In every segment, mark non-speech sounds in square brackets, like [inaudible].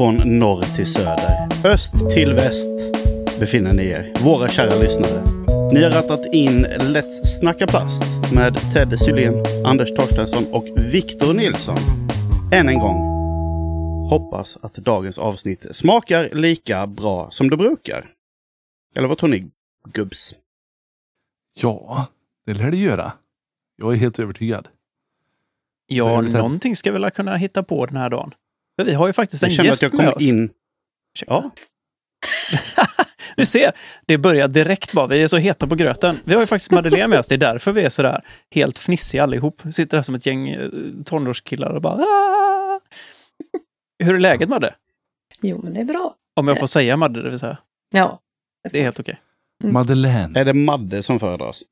Ifrån norr till söder, öst till väst befinner ni er, våra kära lyssnare. Ni har rattat in Let's Snacka Plast med Ted Sylén, Anders Torstensson och Viktor Nilsson. Än en gång. Hoppas att dagens avsnitt smakar lika bra som det brukar. Eller vad tror ni, gubbs? Ja, det lär det göra. Jag är helt övertygad. Ja, någonting ska vi väl kunna hitta på den här dagen. För vi har ju faktiskt en Jag känner gäst att jag med kom oss. in... Ursäkta. Ja, [laughs] Du ser, det börjar direkt bara. Vi är så heta på gröten. Vi har ju faktiskt Madeleine med oss. Det är därför vi är sådär helt fnissiga allihop. Sitter här som ett gäng eh, tonårskillar och bara... "Ah!" Hur är läget Madde? Jo, men det är bra. Om jag får säga Madde, det vill säga. Ja. Det är helt okej. Mm. Madeleine. är det Madde som föredras?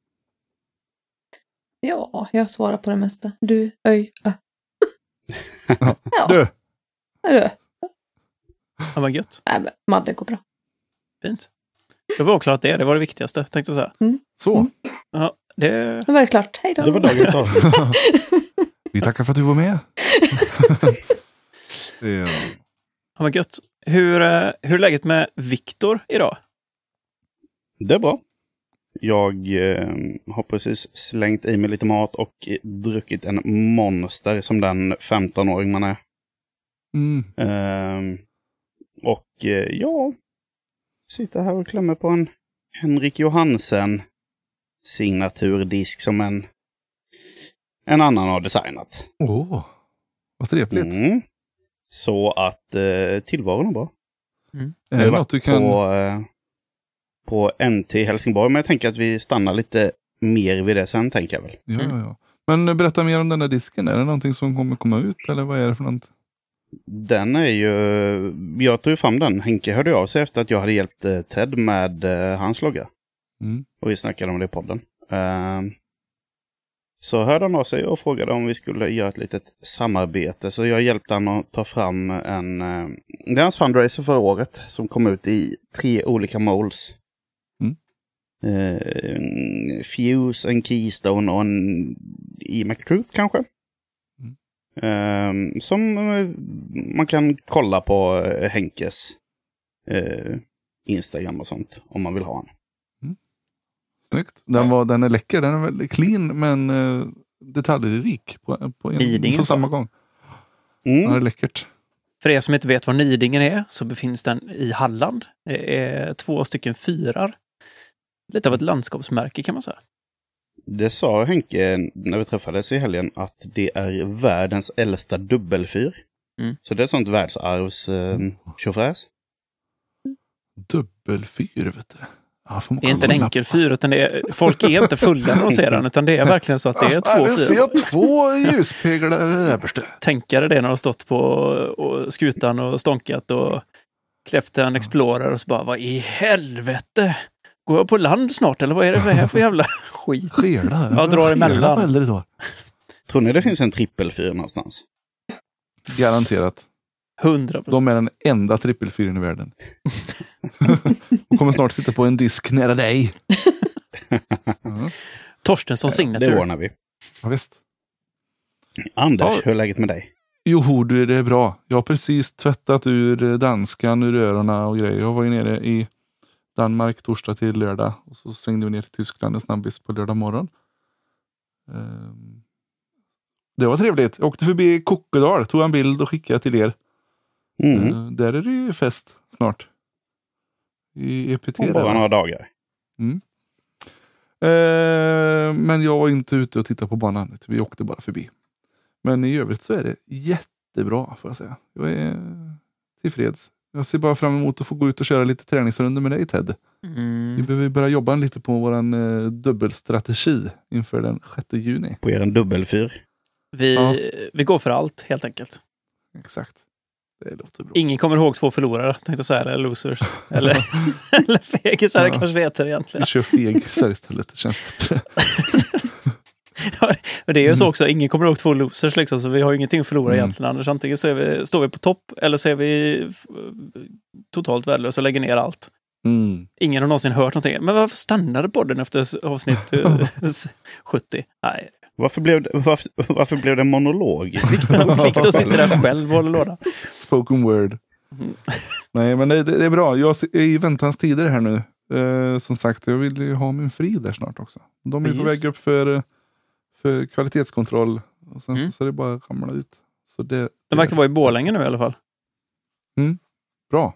Ja, jag svarar på det mesta. Du, öj, ö. [laughs] Ja, Du, du. Ja, men gött. Nej, men Madde går bra. Fint. Då var klart det. Det var det viktigaste, tänkte jag säga. så. Ja, det... Då var det klart. Hej då. Det var dagens avsnitt. [laughs] Vi tackar för att du var med. [laughs] Det är- Ja, men gött. Hur, eh, hur är läget med Viktor idag? Det är bra. Jag eh, har precis slängt i mig lite mat och druckit en monster som den 15-åring man är. Mm. Ehm, och eh, ja, sitter här och klämmer på en Henrik Johansen signaturdisk som en, en annan har designat. Åh, vad trevligt. Mm. Så att eh, tillvaron är bra. Är Jag det något du kan... på, eh, på NT Helsingborg, men jag tänker att vi stannar lite mer vid det sen, tänker jag väl. Ja, Mm. ja, ja. Men berätta mer om den där disken. Är det någonting som kommer komma ut eller vad är det för något? Den är ju, jag tog fram den. Henke hörde av sig efter att jag hade hjälpt eh, Ted med eh, hans logga. Mm. Och vi snackade om det i podden. Ehm, så hörde han av sig och frågade om vi skulle göra ett litet samarbete. Så jag hjälpte honom att ta fram en... eh, det är hans fundraiser förra året som kom ut i tre olika molds. Mm. Eh, en Fuse, en Keystone och en E-Mac Truth kanske. Mm. Ehm, som eh, man kan kolla på eh, Henkes eh, Instagram och sånt om man vill ha den. Snyggt. Den, var, den är läcker. Den är väldigt clean men uh, detaljrik på, på, en, Nidingen, på samma gång. Mm. Den är läckert. För er som inte vet var Nidingen är så befinns den i Halland. Det är två stycken fyrar. Lite av ett landskapsmärke kan man säga. Det sa Henke när vi träffades i helgen att det är världens äldsta dubbelfyr. Mm. Så det är sånt världsarvs eh, tjofräs. Dubbelfyr vet du. Ja, Det är inte en enkel fyr, utan det är, folk är inte fulla när de ser den, utan det är verkligen så att det är två ser fyrar. jag två ljuspeglar där förstå. Tänkare det när de har stått på och skutan och stånkat och kläppt en Explorer och så bara, vad i helvete? Går jag på land snart eller vad är det för här för jävla skit? Skela. Ja, drar emellan. Äldre dagar. Tror ni det finns en trippelfyr någonstans? Garanterat. 100 procent. De är den enda trippelfyren i världen. De kommer snart sitta på en disk nära dig. [laughs] Ja, Torstensson Det signature. ordnar vi. ja, visst. Anders, Ja. hur är läget med dig? Jo, du, det är bra. Jag har precis tvättat ur danskan ur öronen och grejer. Jag var ju nere i Danmark torsdag till lördag och så svängde vi ner till Tyskland en snabbis på lördag morgon. Ehm, Det var trevligt. Jag åkte förbi Kokkedal, tog en bild och skickade till er. Mm. Ehm, Där är det ju fest snart. I EPT. Om bara några dagar. Eh, men jag var inte ute och tittade på banan. Vi åkte bara förbi. Men i övrigt så är det jättebra får jag säga. Jag är tillfreds. Jag ser bara fram emot att få gå ut och köra lite träningsrundor med dig Ted. Vi Mm. behöver börja jobba lite på vår eh, dubbelstrategi inför den 6 juni. På er en dubbelfyr. Vi, Ja. vi går för allt helt enkelt. Exakt. Det låter bra. Ingen kommer ihåg två förlorare, tänkte jag säga, eller losers. [laughs] Eller, eller fegisar Ja. kanske det heter egentligen. Vi kör fegisar istället. Det känns bättre. [laughs] [laughs] Men det är ju så också, ingen kommer ihåg två losers liksom, så vi har ju ingenting att förlora Mm. egentligen. Annars antingen så är vi, står vi på topp eller så är vi totalt värdelösa och lägger ner allt. Mm. Ingen har någonsin hört någonting. Men varför stannade podden efter avsnitt eh, [laughs] [laughs] s- 70? Nej, Varför blev det, varför, varför blev det en monolog? Viktor sitter där själv och håller låda. Spoken word. Mm. Nej, men det, det är bra. Jag är i väntans tider här nu. Eh, som sagt, jag vill ju ha min fri där snart också. De är Ja, på just. väg upp för, för kvalitetskontroll. Och sen Mm. så, så det bara ramla ut. Så det, De verkar vara i Borlänge nu i alla fall. bra.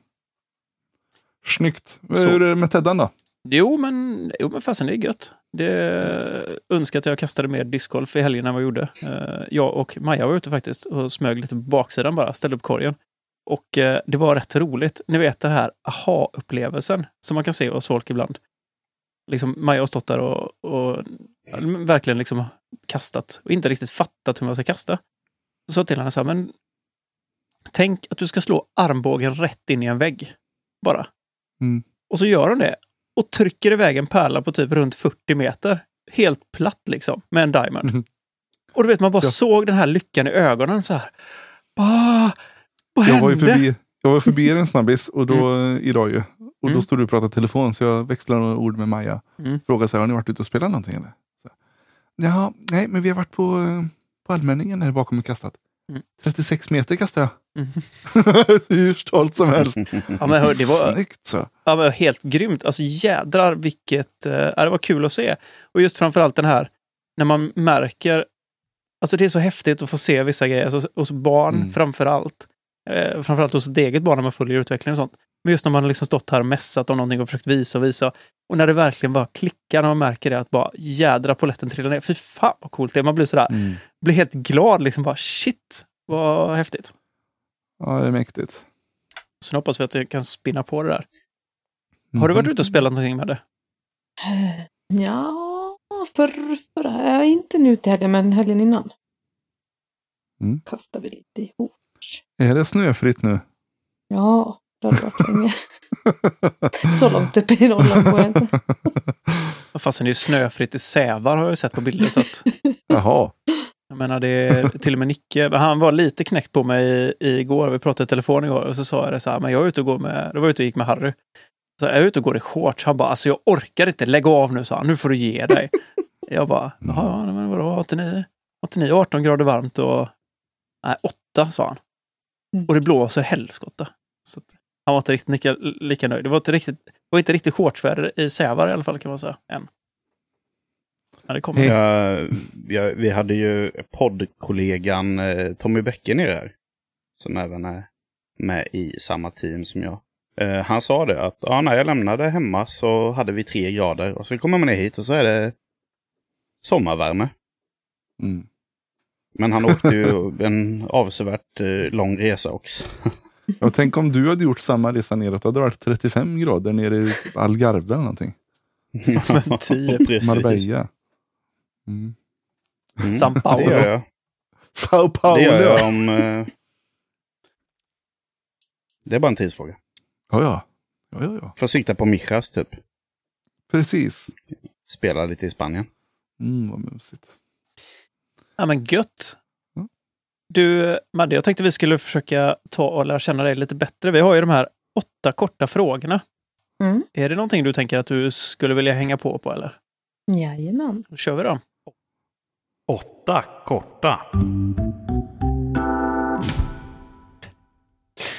Snyggt. Så. Hur är det med Teddan då? Jo, men, jo, men fasen det är gött. Det önskar att jag kastade mer discgolf i helgen än vad jag gjorde. Eh, jag och Maja var ute faktiskt och smög lite på baksidan bara, ställde upp korgen. Och eh, det var rätt roligt. Ni vet den här aha-upplevelsen som man kan se hos folk ibland. Liksom, Maja har stått där och, och verkligen liksom kastat och inte riktigt fattat hur man ska kasta. Så sa till henne så här, men tänk att du ska slå armbågen rätt in i en vägg. Bara. Mm. Och så gör hon det och trycker iväg en pärla på typ runt 40 meter. Helt platt liksom, med en diamond. Mhm. Och du vet, man bara Ja. såg den här lyckan i ögonen så här. Ah, vad Jag var ju hände? förbi, jag var förbi en snabbis och då, Mm. idag ju. Och Mm. då stod du och pratade telefon så jag växlade några ord med Maja. Mm. Frågade så här, har ni varit ute och spelat någonting eller? Ja, nej men vi har varit på, eh, på allmänningen här bakom och kastat. Mm. 36 meter kastade jag. Mm. [laughs] Hur stolt som helst. Ja, men hör, det var, Snyggt så. ja, men helt grymt. Alltså jädrar vilket... Eh, det var kul att se. Och just framförallt den här, när man märker... Alltså det är så häftigt att få se vissa grejer. Alltså, hos barn Mm. framför allt. Eh, framförallt hos ett eget barn när man följer utvecklingen och sånt. Men just när man liksom stått här och mässat om någonting och försökt visa och visa. Och när det verkligen bara klickar när man märker det att bara jädra polletten trillar ner. Fy fan vad coolt det är. Man blir sådär, Mm. blir helt glad liksom bara shit vad häftigt. Ja, det är mäktigt. Så nu hoppas vi att jag kan spinna på det där. Har du varit ute och spelat någonting med det? Eh, Ja, för, förra, ja, inte nu till helgen, men helgen innan. Mm. Kastar vi lite ihop. Är det snöfritt nu? Ja, det har det varit länge. Så långt upp i Norrland går jag inte. [laughs] Fast det är ju snöfritt i Sävar har jag sett på bilder. Så att, Jaha. jag menar, det är till och med Nicke. Han var lite knäckt på mig i- igår. Vi pratade i telefon igår och så sa jag det så här. Men jag är ute och går med, då var jag ute och gick med Harry. Så jag är ute och går i shorts. Han bara, alltså jag orkar inte. Lägg av nu, sa han. Nu får du ge dig. Jag bara, jaha, men vadå, 89, 89, 18 grader varmt och... Nej, 8 sa han. Mm. Och det blåser helskotta. Så att, han var inte riktigt lika, lika nöjd. Det var inte riktigt, var inte riktigt shortsväder i Sävar i alla fall kan man säga. Än. Men det kommer. Ja, ja, vi hade ju poddkollegan eh, Tommy Bäcke nere här. Som även är med i samma team som jag. Eh, han sa det att ja, när jag lämnade hemma så hade vi tre grader. Och så kommer man ner hit och så är det sommarvärme. Mm. Men han åkte ju en avsevärt eh, lång resa också. [laughs] Jag tänk om du hade gjort samma resa neråt. Då hade det varit 35 grader nere i Algarve eller någonting. Men typ. [laughs] Precis. Marbella. Mm. Mm, São Paulo. Det gör jag. Sao Paulo. Det gör jag om... Eh, det är bara en tidsfråga. Ja, ja. ja, ja, ja. Får sikta på Mijas typ. Precis. Spela lite i Spanien. Mm, vad mysigt. Ja men gött. Du Madde, jag tänkte vi skulle försöka ta och lära känna dig lite bättre. Vi har ju de här åtta korta frågorna. Mm. Är det någonting du tänker att du skulle vilja hänga på på eller? Jajamän. Då kör vi då. Åtta korta.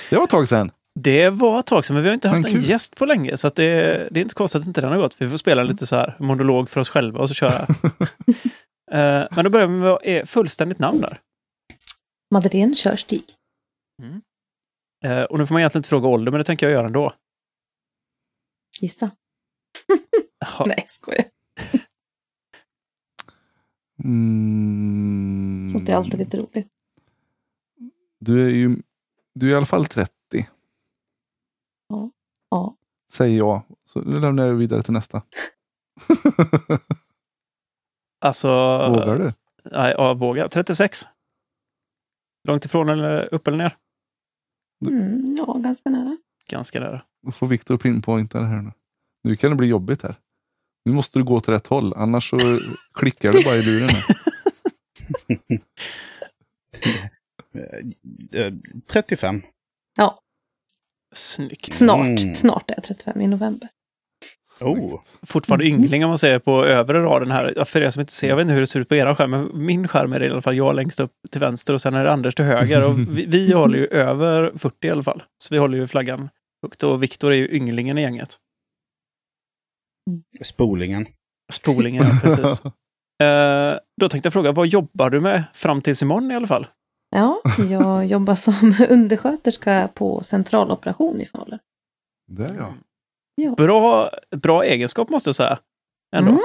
Det var ett tag sedan. Det var ett tag sedan, men vi har inte haft en gäst på länge. Så att det, det är inte konstigt att inte den har gått. Vi får spela lite så här monolog för oss själva och så köra. [laughs] Eh, men då börjar vi med vad är fullständigt namn där. Madeleine Körstig. Eh, och nu får man egentligen inte fråga ålder, men det tänker jag göra ändå. Gissa. [laughs] Nej, skojar. Mm. Sånt är alltid lite roligt. Du är ju du är i alla fall 30. Ja. Säger jag. Så nu lämnar jag vidare till nästa. [laughs] Alltså... Vågar du? Nej, ja, våga. 36. Långt ifrån eller upp eller ner? Mm, ja, ganska nära. Ganska nära. Då får Viktor pinpointa det här nu. Nu kan det bli jobbigt här. Nu måste du gå till rätt håll. Annars så [laughs] klickar du bara i luren. här. [laughs] Eh, eh, 35. Ja, Snyggt. snart. Mm. Snart är jag 35 i november. Oh. Fortfarande Mhm. yngling om man säger på övre raden här. Ja, För er som inte ser, jag vet inte hur det ser ut på era skärm, men min skärm är det i alla fall jag längst upp till vänster och sen är det Anders till höger. Och vi, vi [laughs] håller ju över 40 i alla fall. Så vi håller ju flaggan högt och Viktor är ju ynglingen i gänget. Spolingen. Spolingen, ja, precis. [laughs] Eh, då tänkte jag fråga, vad jobbar du med fram tills imorgon i alla fall? Ja, jag jobbar som [laughs] undersköterska på centraloperation i Falun. Där ja. Bra, bra egenskap måste jag säga. Ändå. Mm.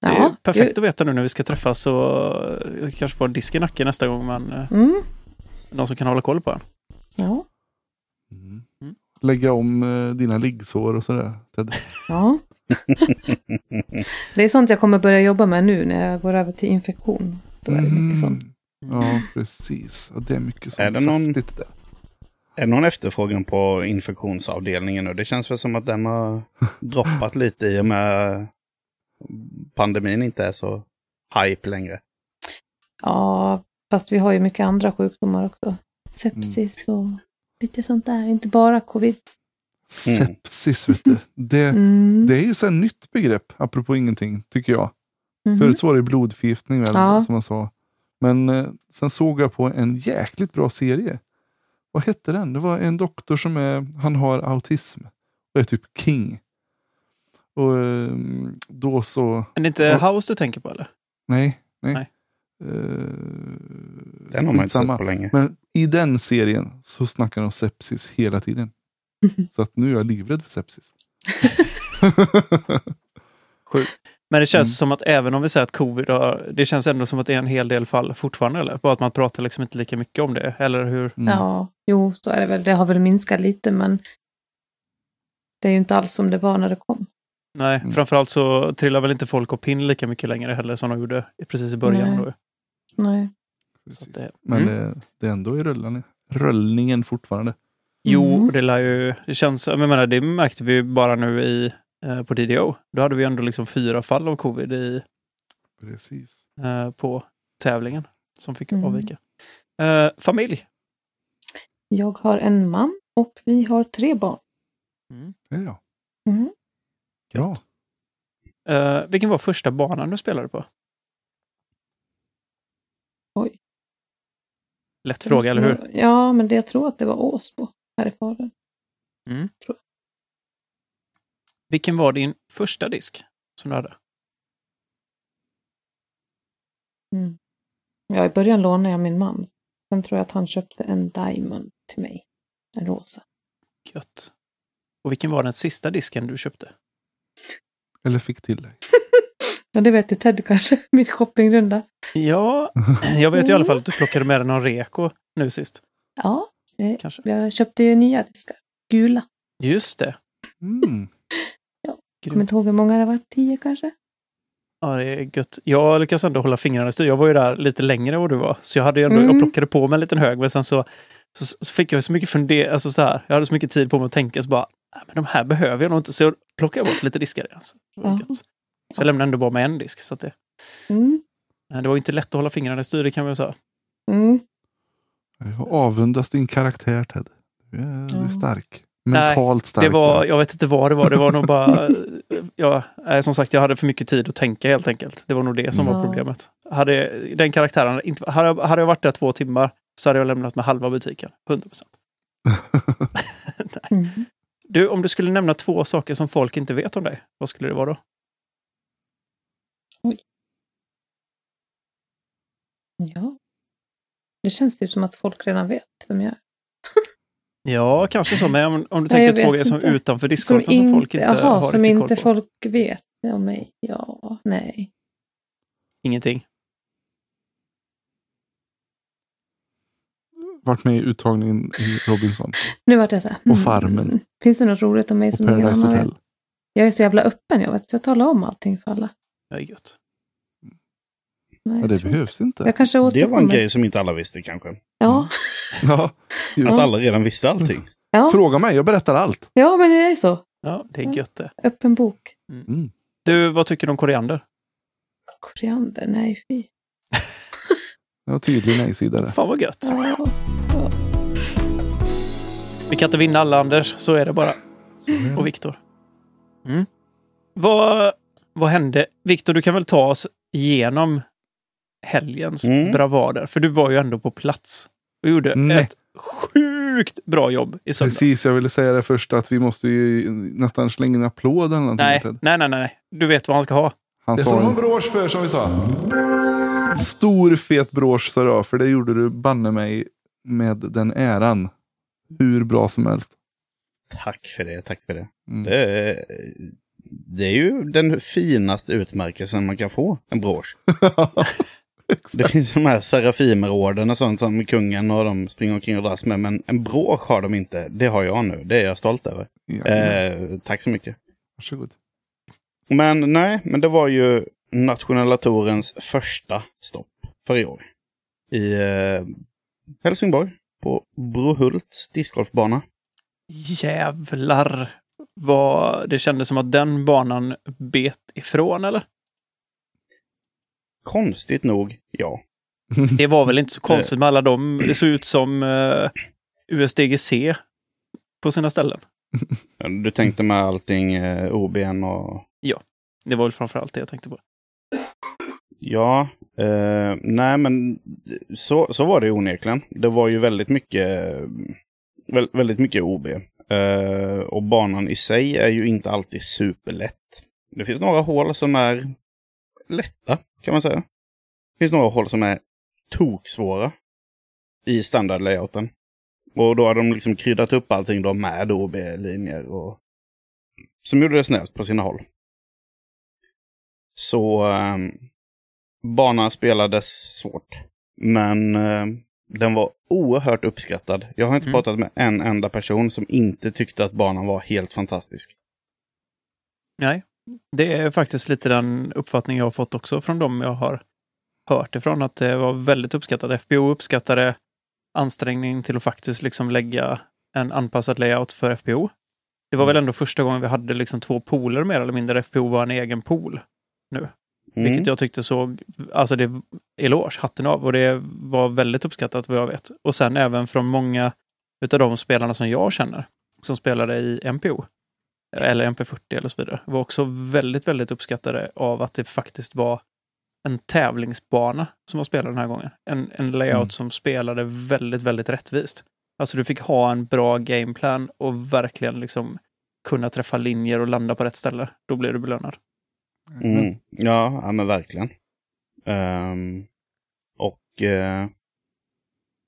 Det är Ja, perfekt att veta nu när vi ska träffas och kanske få en disk i nacken nästa gång. Men eh, Mm. någon som kan hålla koll på en. Ja, Mm. Mm. Lägga om eh, dina liggsår och sådär. Ted. [laughs] [laughs] ja. Det är sånt jag kommer börja jobba med nu när jag går över till infektion. Då är det mycket sånt. Mm. Ja, precis. Ja, det är mycket sånt Är det någon- saftigt där. Är någon efterfrågan på infektionsavdelningen nu? Det känns väl som att den har [laughs] droppat lite i och med pandemin inte är så hype längre. Ja, fast vi har ju mycket andra sjukdomar också. Sepsis och lite sånt där. Inte bara covid. Sepsis, vet du. Det, Mm. det är ju så här nytt begrepp, apropå ingenting, tycker jag. Mhm. Förut var det blodförgiftning väl, Ja. som man sa. Men eh, sen såg jag på en jäkligt bra serie. Vad hette den? Det var en doktor som är, han har autism. Och är typ king. Och eh, då så, Men det är inte House du tänker på eller? nej, nej. Nej. Eh, Den har man inte sett på länge. Men i den serien så snackar de om sepsis hela tiden. [laughs] Så att nu är jag livrädd för sepsis. [laughs] [laughs] Men det känns Mm. som att även om vi säger att covid har, det känns ändå som att det är en hel del fall fortfarande eller? Bara att man pratar liksom inte lika mycket om det. Eller hur? Mm. Ja, jo, så är det väl. Det har väl minskat lite, men det är ju inte alls som det var när det kom. Nej, Mm. framförallt så trillar väl inte folk och pinn lika mycket längre heller som de gjorde precis i början. Nej. Då. Nej. Det- Men Mm. det, det är ändå i rullningen, rullningen fortfarande. Jo, Mm. det lär ju, det känns, jag menar, det märkte vi ju bara nu i, på DDO. Då hade vi ändå liksom fyra fall av covid i, Precis. eh, på tävlingen som fick Mm. avvika. Eh, familj. Jag har en man och vi har tre barn. Mm. Det är jag. Mm. Bra. Eh, vilken var första banan du spelade på? Oj. Lätt fråga, eller hur? Ja, men det, jag tror att det var Åsbo här i Falun. Mm. Tror Vilken var din första disk som du hade? Mm. Ja, i början lånade jag min man. Sen tror jag att han köpte en Diamond till mig. En rosa. Gött. Och vilken var den sista disken du köpte? Eller fick till dig. [laughs] Ja, det vet ju Ted kanske. [laughs] Min shoppingrunda. Ja, [clears throat] jag vet ju i alla fall att du plockade med dig någon reko nu sist. Ja, det, Kanske. jag köpte ju nya diskar. Gula. Just det. Mm. Kommer inte ihåg hur många det var. Tio kanske? Ja, det är gött. Jag lyckas ändå hålla fingrarna i styr. Jag var ju där lite längre än vad du var. Så jag, hade ju ändå, Mm. jag plockade på mig en liten hög, men sen så, så, så fick jag så mycket funder, alltså så här, Jag hade så mycket tid på mig att tänka, så bara, "Nej, men de här behöver jag nog inte. Så jag plockade bort lite diskar. Alltså. Ja. Så jag lämnade ändå bara med en disk. Så att det, Mm. det var ju inte lätt att hålla fingrarna i styr, det kan man säga. Mm. Jag avundas din karaktär Ted. Du är, du är Ja. stark. Nej, Mentalt stark. Det var, jag vet inte vad det var. Det var nog bara... [laughs] Ja, som sagt, jag hade för mycket tid att tänka helt enkelt. Det var nog det som var Ja. problemet. Hade den karaktären inte... Hade jag, hade jag varit där två timmar så hade jag lämnat med halva butiken. 100 procent. [laughs] Mm. Du, om du skulle nämna två saker som folk inte vet om dig, vad skulle det vara då? Ja. Det känns typ som att folk redan vet vem jag är. Ja, kanske så. Men om, om du tänker två grejer som inte. utanför discgolfen som, folk inte jaha, har som riktigt inte koll på. folk vet om mig. Ja, nej. Ingenting. Varit med i uttagningen i Robinson. Nu vart jag så här. Och hmm, Farmen. Finns det något roligt om mig Och som ingen annan vet? Hotel. Jag är så jävla öppen, jag vet. Så jag talar om allting för alla. Det är gött. Nej, Ja, det behövs inte. Jag kanske Det var en grej som inte alla visste kanske. Ja. [laughs] Ja. Att Ja. alla redan visste allting. Ja. Fråga mig, jag berättar allt. ja, men det är så. Ja, det är gött det. Öppen bok. Mm. Du, vad tycker du om koriander? Koriander, nej fy. [laughs] Jag har tydlig nej-sida där. Fan vad gött. Ja. Vi kan inte vinna alla Anders, så är det bara. Och Viktor. Mm. Vad, vad hände? Viktor, du kan väl ta oss igenom helgens Mm. bravader? För du var ju ändå på plats och gjorde Nej. ett sjukt bra jobb i söndags. Precis, jag ville säga det först att vi måste ju nästan slänga en applåd eller någonting. Nej, nej, nej, nej. Du vet vad han ska ha. Han Det sa som en en brosch för som vi sa. stor fet brosch sa jag, för det gjorde du banne mig med den äran. Hur bra som helst. Tack för det, tack för det. Mm. Det är, det är ju den finaste utmärkelsen man kan få, en brosch. [laughs] [laughs] Det finns de här Serafimerorden och sånt som kungen och de springer omkring och dras med. Men en brosch har de inte. Det har jag nu. Det är jag stolt över. Ja, Eh, tack så mycket. Varsågod. Men nej, men det var ju nationella tourens första stopp för i år. I eh, Helsingborg på Brohults discgolfbana. Jävlar vad det kändes som att den banan bet ifrån, eller? Konstigt nog, ja. [laughs] Det var väl inte så konstigt med alla dem. Det såg ut som uh, USDGC på sina ställen. [laughs] Du tänkte med allting eh, OBN och... Det var väl framför allt det jag tänkte på. Ja, eh, nej men så, så var det onekligen. Det var ju väldigt mycket, vä- väldigt mycket OB. Eh, och banan i sig är ju inte alltid superlätt. Det finns några hål som är lätta, kan man säga. Det finns några hål som är toksvåra i standardlayouten. Och då har de liksom kryddat upp allting då med OB-linjer och som gjorde det snävt på sina håll. Så eh, banan spelades svårt. Men eh, den var oerhört uppskattad. Jag har inte Mm. pratat med en enda person som inte tyckte att banan var helt fantastisk. Nej, det är faktiskt lite den uppfattning jag har fått också från dem jag har hört ifrån. Att det var väldigt uppskattat. FBO uppskattade ansträngning till att faktiskt liksom lägga en anpassad layout för FBO. Det var väl ändå första gången vi hade liksom två pooler mer eller mindre. FBO var en egen pool. Mm. Vilket jag tyckte såg, alltså det, eloge, hatten av. Och det var väldigt uppskattat vad jag vet. Och sen även från många utav de spelarna som jag känner, som spelade i MPO, eller MP40 eller så vidare, var också väldigt, väldigt uppskattade av att det faktiskt var en tävlingsbana som var spelad den här gången. En, en layout Mm. som spelade väldigt, väldigt rättvist. Alltså du fick ha en bra gameplan och verkligen liksom kunna träffa linjer och landa på rätt ställe. Då blir du belönad. Mm. Ja, ja, men verkligen. Ehm, och eh,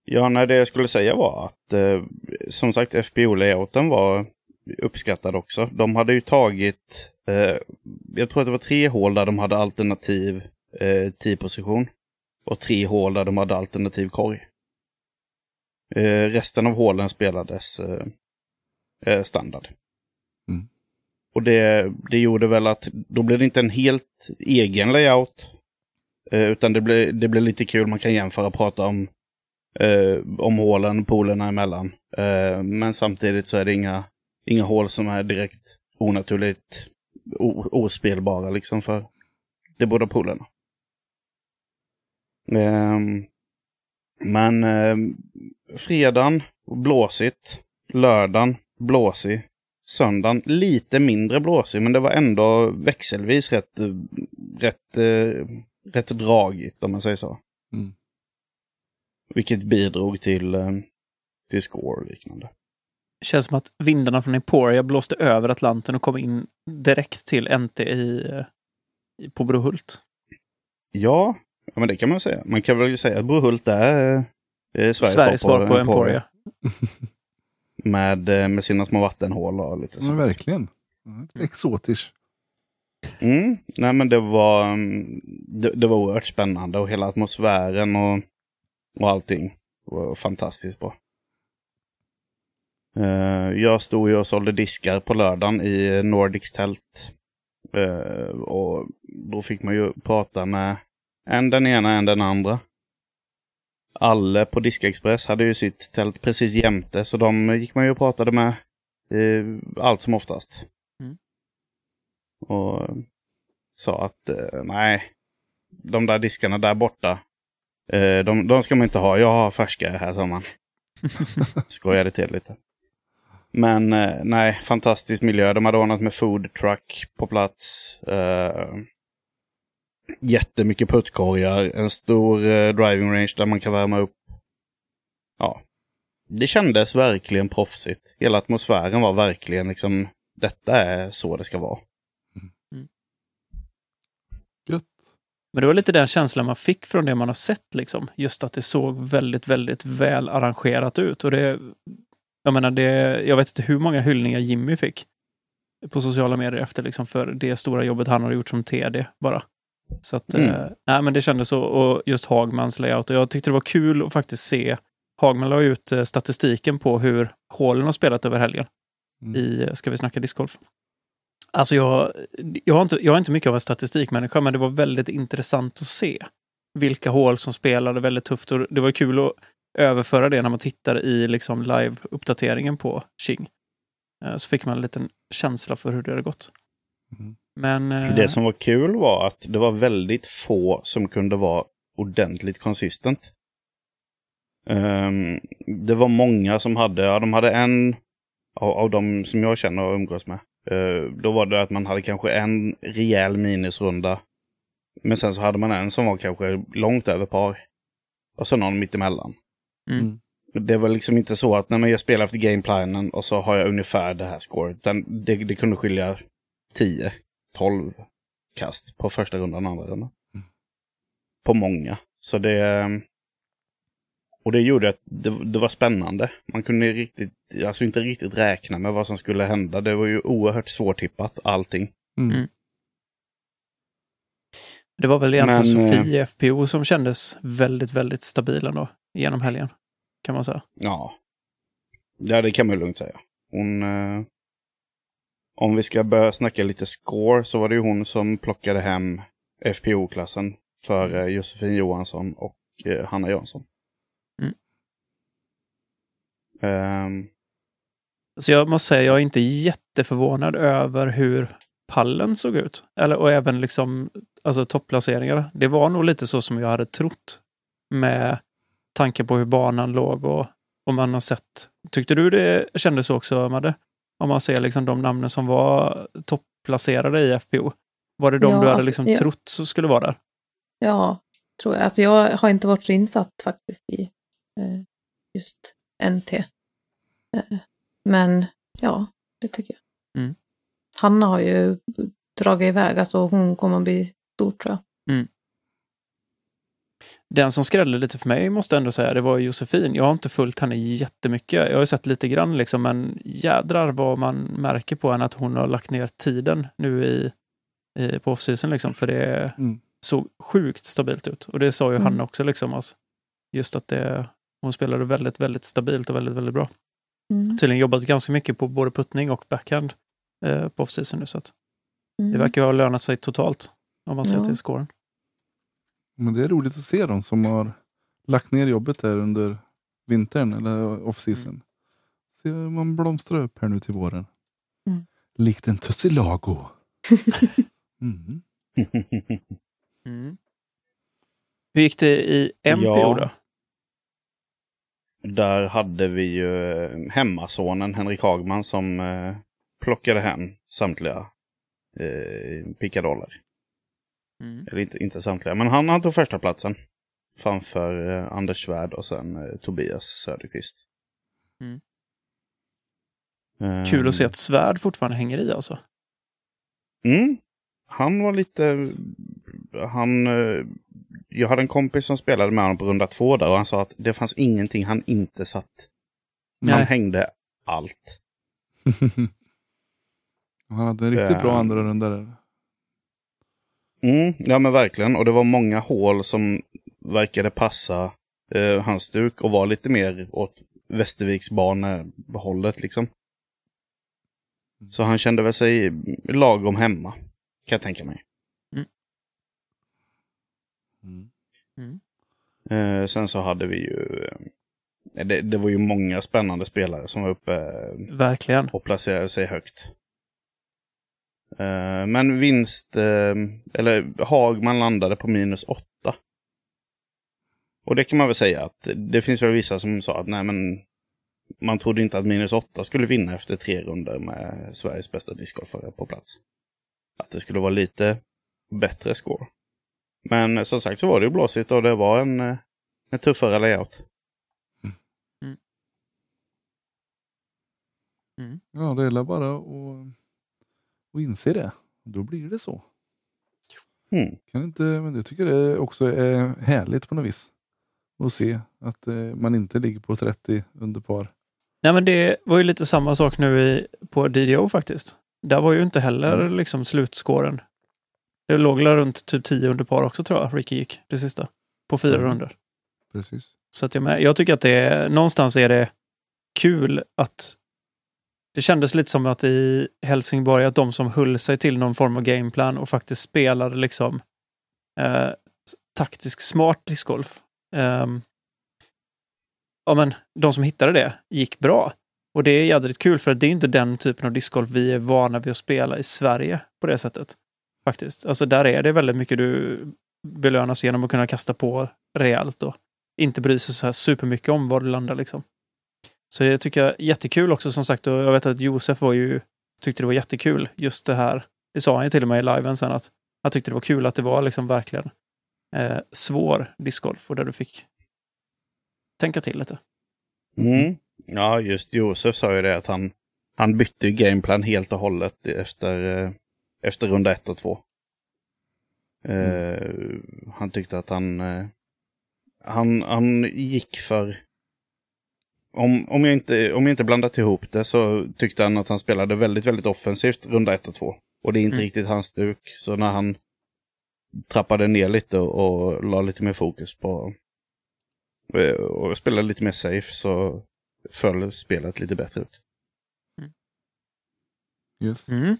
ja, nej, det jag skulle säga var att eh, som sagt FBO-layouten var uppskattad också. De hade ju tagit, eh, jag tror att det var tre hål där de hade alternativ eh, 10-position. Och tre hål där de hade alternativ korg. Eh, resten av hålen spelades eh, eh, standard. Mm. Och det, det gjorde väl att då blev det inte en helt egen layout. Eh, utan det blev, det blev lite kul, man kan jämföra och prata om, eh, om hålen, polerna emellan. Men samtidigt så är det inga, inga hål som är direkt onaturligt ospelbara liksom för de båda polerna. Ehm, men eh, fredagen, blåsigt. Lördagen, blåsig. Söndagen, lite mindre blåsig, men det var ändå växelvis rätt, rätt, eh, rätt dragigt om man säger så. Mm. Vilket bidrog till, eh, till score och liknande. Känns som att vindarna från Emporia blåste över Atlanten och kom in direkt till NT i, eh, i, på Brohult. Ja, ja, men det kan man säga. Man kan väl säga att Brohult är eh, Sveriges, Sveriges svar på Emporia. [laughs] Med, eh, med sina små vattenhål och lite Men så. verkligen. Exotiskt. Mm, nej men det var, mm, det, det var oerhört spännande och hela atmosfären och, och allting var fantastiskt bra. Eh, jag stod ju och sålde diskar på lördagen i Nordics tält. Eh, och då fick man ju prata med en den ena, en den andra. Alle på Diskexpress hade ju sitt tält precis jämte, så de gick man ju och pratade med eh, allt som oftast. Mm. Och sa att nej, de där diskarna där borta, de, de ska man inte ha. Jag har färskare här, sa man. [laughs] Skojade till lite. Men eh, nej, fantastisk miljö. De hade ordnat med food truck på plats. Eh, jättemycket puttkorgar, en stor eh, driving range där man kan värma upp. Ja, det kändes verkligen proffsigt. Hela atmosfären var verkligen liksom, detta är så det ska vara. Gött. Men det var lite den känslan man fick från det man har sett. Liksom. Just att det såg väldigt, väldigt väl arrangerat ut. Och det, jag menar, det, jag vet inte hur många hyllningar Jimmy fick på sociala medier efter liksom, för det stora jobbet han har gjort som TD bara. Så att, Mm. eh, nej, men det kändes så. Och just Hagmans layout. Och jag tyckte det var kul att faktiskt se. Hagman la ut eh, statistiken på hur hålen har spelat över helgen Mm. i eh, Ska vi snacka discgolf. Alltså jag, jag, har inte, jag är inte mycket av en statistikmänniska, men det var väldigt intressant att se vilka hål som spelade väldigt tufft. Och det var kul att överföra det när man tittar i liksom live-uppdateringen på Qing. Eh, Så fick man en liten känsla för hur det hade gått. Mm. Men... eh, Det som var kul var att det var väldigt få som kunde vara ordentligt konsistent. Ehm, det var många som hade, ja de hade en av, av de som jag känner och umgås med. Eh, då var det att man hade kanske en rejäl minusrunda. Men sen så hade man en som var kanske långt över par. Och så någon mittemellan. Mm. Det var liksom inte så att när man jag spelar efter gameplanen och så har jag ungefär det här scoret. Utan det, det kunde skilja 10, 12 kast på första rundan och andra rundan. Mm. På många. Så det... Och det gjorde att det, det var spännande. Man kunde riktigt, alltså inte riktigt räkna med vad som skulle hända. Det var ju oerhört svårtippat, allting. Mm. Det var väl egentligen Men, eh, Sofie FPO som kändes väldigt, väldigt stabil ändå genom helgen. Kan man säga. Ja. Ja, det kan man lugnt säga. Hon... Eh, om vi ska börja snacka lite score så var det ju hon som plockade hem FPO-klassen för eh, Josefin Johansson och eh, Hanna Jansson. Mm. Ehm, Så jag måste säga, jag är inte jätteförvånad över hur pallen såg ut. Eller, och även liksom, alltså topplaceringar. Det var nog lite så som jag hade trott. Med tanke på hur banan låg och om man har sett. Tyckte du det kändes så också, Madde? Om man ser liksom de namnen som var topplacerade i FPO. Var det de Ja, du hade alltså, liksom ja. trott så skulle vara där? Ja, tror jag. Alltså jag har inte varit så insatt faktiskt i eh, just NT. Eh, men ja, det tycker jag. Mm. Hanna har ju dragit iväg, alltså hon kommer att bli stor tror jag. Den som skrällde lite för mig måste jag ändå säga, det var Josefin. Jag har inte följt henne jättemycket. Jag har ju sett lite grann liksom, men jädrar vad man märker på henne att hon har lagt ner tiden nu i, i på off-season liksom, för det Mm. såg sjukt stabilt ut. Och det sa ju Mm. Hanna också liksom, alltså, just att det, hon spelade väldigt, väldigt stabilt och väldigt, väldigt bra. Mm. Tydligen jobbat ganska mycket på både puttning och backhand eh, på off-season nu, så att Mm. det verkar ju ha lönat sig totalt om man ser Ja. till scoren. Men det är roligt att se dem som har lagt ner jobbet där under vintern eller off-season. Se hur man blomstrar upp här nu till våren. Mm. Likt en tussilago. [laughs] Mm. [laughs] Mm. Hur gick det i MPO Ja. då? Där hade vi ju hemmasonen Henrik Hagman som eh, plockade hem samtliga eh, pickadoller. Mm. Eller inte, inte samtliga, men han, han tog första platsen Framför eh, Anders Svärd och sen eh, Tobias Söderqvist. Mm. Eh, Kul att se att Svärd fortfarande hänger i alltså. Mm. Han var lite... Han... eh, Jag hade en kompis som spelade med honom på runda två där och han sa att det fanns ingenting han inte satt. Han Nej. hängde allt. [laughs] Han hade en riktigt bra Eh. andra runda där. Mm, ja men verkligen. Och det var många hål som verkade passa eh, hans stuk och var lite mer åt Västerviksbanehållet liksom. Så han kände väl sig lagom hemma. Kan jag tänka mig. Mm. Eh, sen så hade vi ju... Eh, det, det var ju många spännande spelare som var uppe eh, Verkligen. och placerade sig högt. Eh, men vinst, eh, eller Hagman landade på minus åtta. Och det kan man väl säga att det finns väl vissa som sa att nej men man trodde inte att minus 8 skulle vinna efter tre runder med Sveriges bästa discgolfare på plats. Att det skulle vara lite bättre score. Men som sagt så var det ju blåsigt och det var en, eh, en tuffare layout. Ja, det gäller bara att, att inse det. Då blir det så. Mm. Kan inte, men jag tycker det också är härligt på något vis. Att se att eh, man inte ligger på 30 under par. Nej, men det var ju lite samma sak nu i, på DDO faktiskt. Där var ju inte heller Mm. liksom slutskåren. Det låg runt typ 10 under par också tror jag, Ricky gick det sista. På fyra Mm. runder. Precis. Så att jag, med, jag tycker att det är, någonstans är det kul att det kändes lite som att i Helsingborg att de som höll sig till någon form av gameplan och faktiskt spelade liksom eh, taktisk smart discgolf. Eh, ja, men de som hittade det gick bra. Och det är jädrigt kul för det är inte den typen av discgolf vi är vana vid att spela i Sverige på det sättet. Faktiskt. Alltså där är det väldigt mycket du belönas genom att kunna kasta på rejält och inte bry sig så här supermycket om var du landar liksom. Så det tycker jag är jättekul också som sagt och jag vet att Josef var ju, tyckte det var jättekul just det här. Det sa han ju till och med i liven sen att han tyckte det var kul att det var liksom verkligen eh, svår discgolf och där du fick tänka till lite. Mm. Ja, just Josef sa ju det att han, han bytte gameplan helt och hållet efter, eh, efter runda ett och två. Eh, han tyckte att han, eh, han, han gick för... Om, om, jag inte, om jag inte blandat ihop det så tyckte han att han spelade väldigt, väldigt offensivt runda ett och två. Och det är inte Mm. riktigt hans stuk. Så när han trappade ner lite och, och la lite mer fokus på eh, och spelade lite mer safe så föll spelet lite bättre ut. Yes. Mm.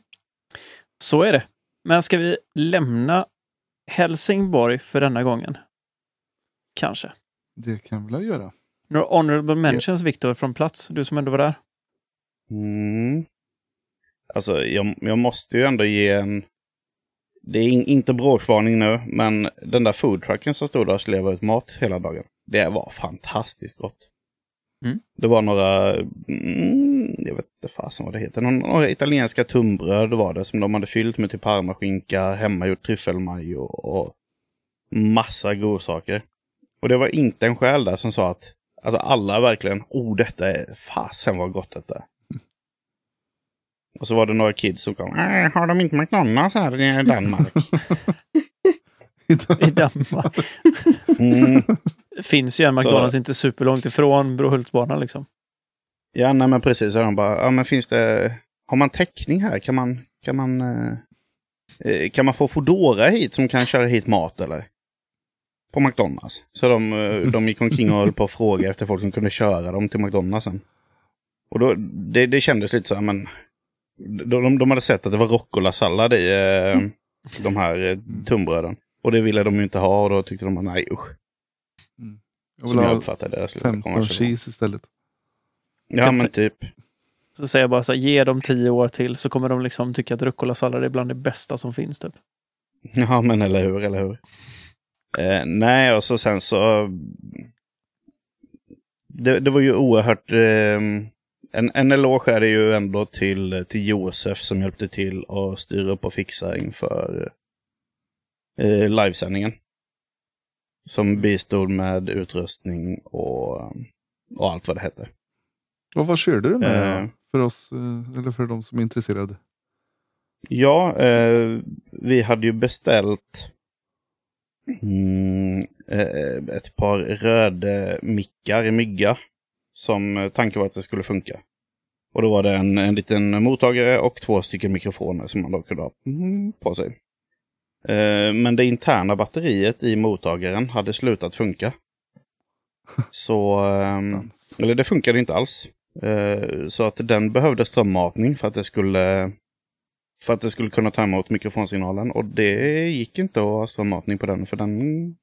Så är det. Men ska vi lämna Helsingborg för denna gången? Kanske. Det kan vi väl göra. Några honorable mentions, Viktor, från plats? Du som ändå var där. Mm. Alltså, jag, jag måste ju ändå ge en... Det är in, inte bråksvarning nu, men den där foodtrucken som stod där och slev ut mat hela dagen. Det var fantastiskt gott. Mm. Det var några, mm, jag vet inte fasen vad det heter, några, några italienska tunnbröd var det som de hade fyllt med typ parmaskinka, hemmagjort tryffelmajo och massa godsaker. Och det var inte en själ där som sa att, alltså alla verkligen, oh detta är, fasen vad gott detta är. [laughs] Och så var det några kids som kom, äh, har de inte McDonalds här i Danmark? [laughs] I Danmark. [laughs] Mm. finns ju en McDonalds inte superlångt ifrån Brohultsbanan liksom. Ja, nej men precis. Och de bara, ja men finns det, har man täckning här? Kan man, kan man, eh, eh, kan man få Foodora hit som kan köra hit mat eller? På McDonalds. Så de, eh, de gick omkring och höll på att fråga efter folk som kunde köra dem till McDonalds sen. Och då, det, det kändes lite så här, men de, de, de hade sett att det var roccola-sallad i eh, de här eh, tunnbröden. Och det ville de ju inte ha och då tyckte de att nej usch. Jag Som vill jag ha uppfattade det. 15 cheese istället. Ja men typ. Så säger jag bara så här, ge dem tio år till så kommer de liksom tycka att rucola-sallad är bland det bästa som finns typ. Ja, men eller hur, eller hur. Eh, nej, och så sen så... Det, det var ju oerhört... Eh, en, en eloge är det ju ändå till, till Josef som hjälpte till att styra upp och fixa inför eh, livesändningen. Som bistod med utrustning och, och allt vad det hette. Och vad körde du med Eh. för oss, eh, eller för de som är intresserade? Ja, eh, vi hade ju beställt mm, eh, ett par röda mickar i mygga. Som eh, tanken var att det skulle funka. Och då var det en, en liten mottagare och två stycken mikrofoner som man då kunde ha mm, på sig. Eh, men det interna batteriet i mottagaren hade slutat funka. [laughs] Så, ehm, eller det funkade inte alls. Så att den behövde strömmatning för att det skulle för att det skulle kunna ta emot mikrofonsignalen. Och det gick inte att ha strömmatning på den för den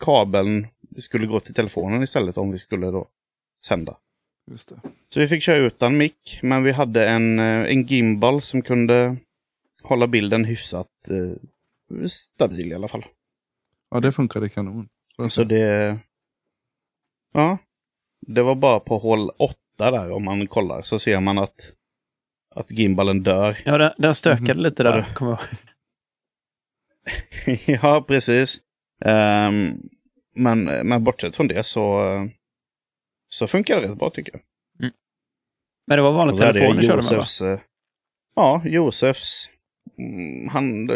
kabeln skulle gå till telefonen istället om vi skulle då sända. Just det. Så vi fick köra utan mick, men vi hade en, eh, en gimbal som kunde hålla bilden hyfsat eh, stabil i alla fall. Ja, det funkade kanon. Så det... Ja. Det var bara på hål 8 där, om man kollar, så ser man att, att gimbalen dör. Ja, den, den stökade Mhm. lite där, kommer jag [laughs] ihåg. ja, precis. Ehm, men, men bortsett från det så, så funkar det rätt bra tycker jag. Men det var vanlig Och så hade telefon jag du körde med va? Eh, Ja, Josefs. mm, Han,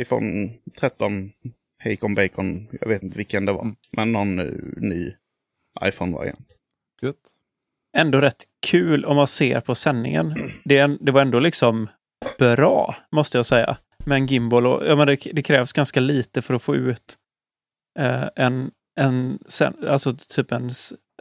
iPhone 13, Hacon Bacon. Jag vet inte vilken det var. Mm. Men någon eh, ny iPhone-variant. Gött. Ändå rätt kul om man ser på sändningen. Det, det var ändå liksom bra, måste jag säga. Med en gimbal och ja, men det, det krävs ganska lite för att få ut eh, en, en, sen, alltså typ en,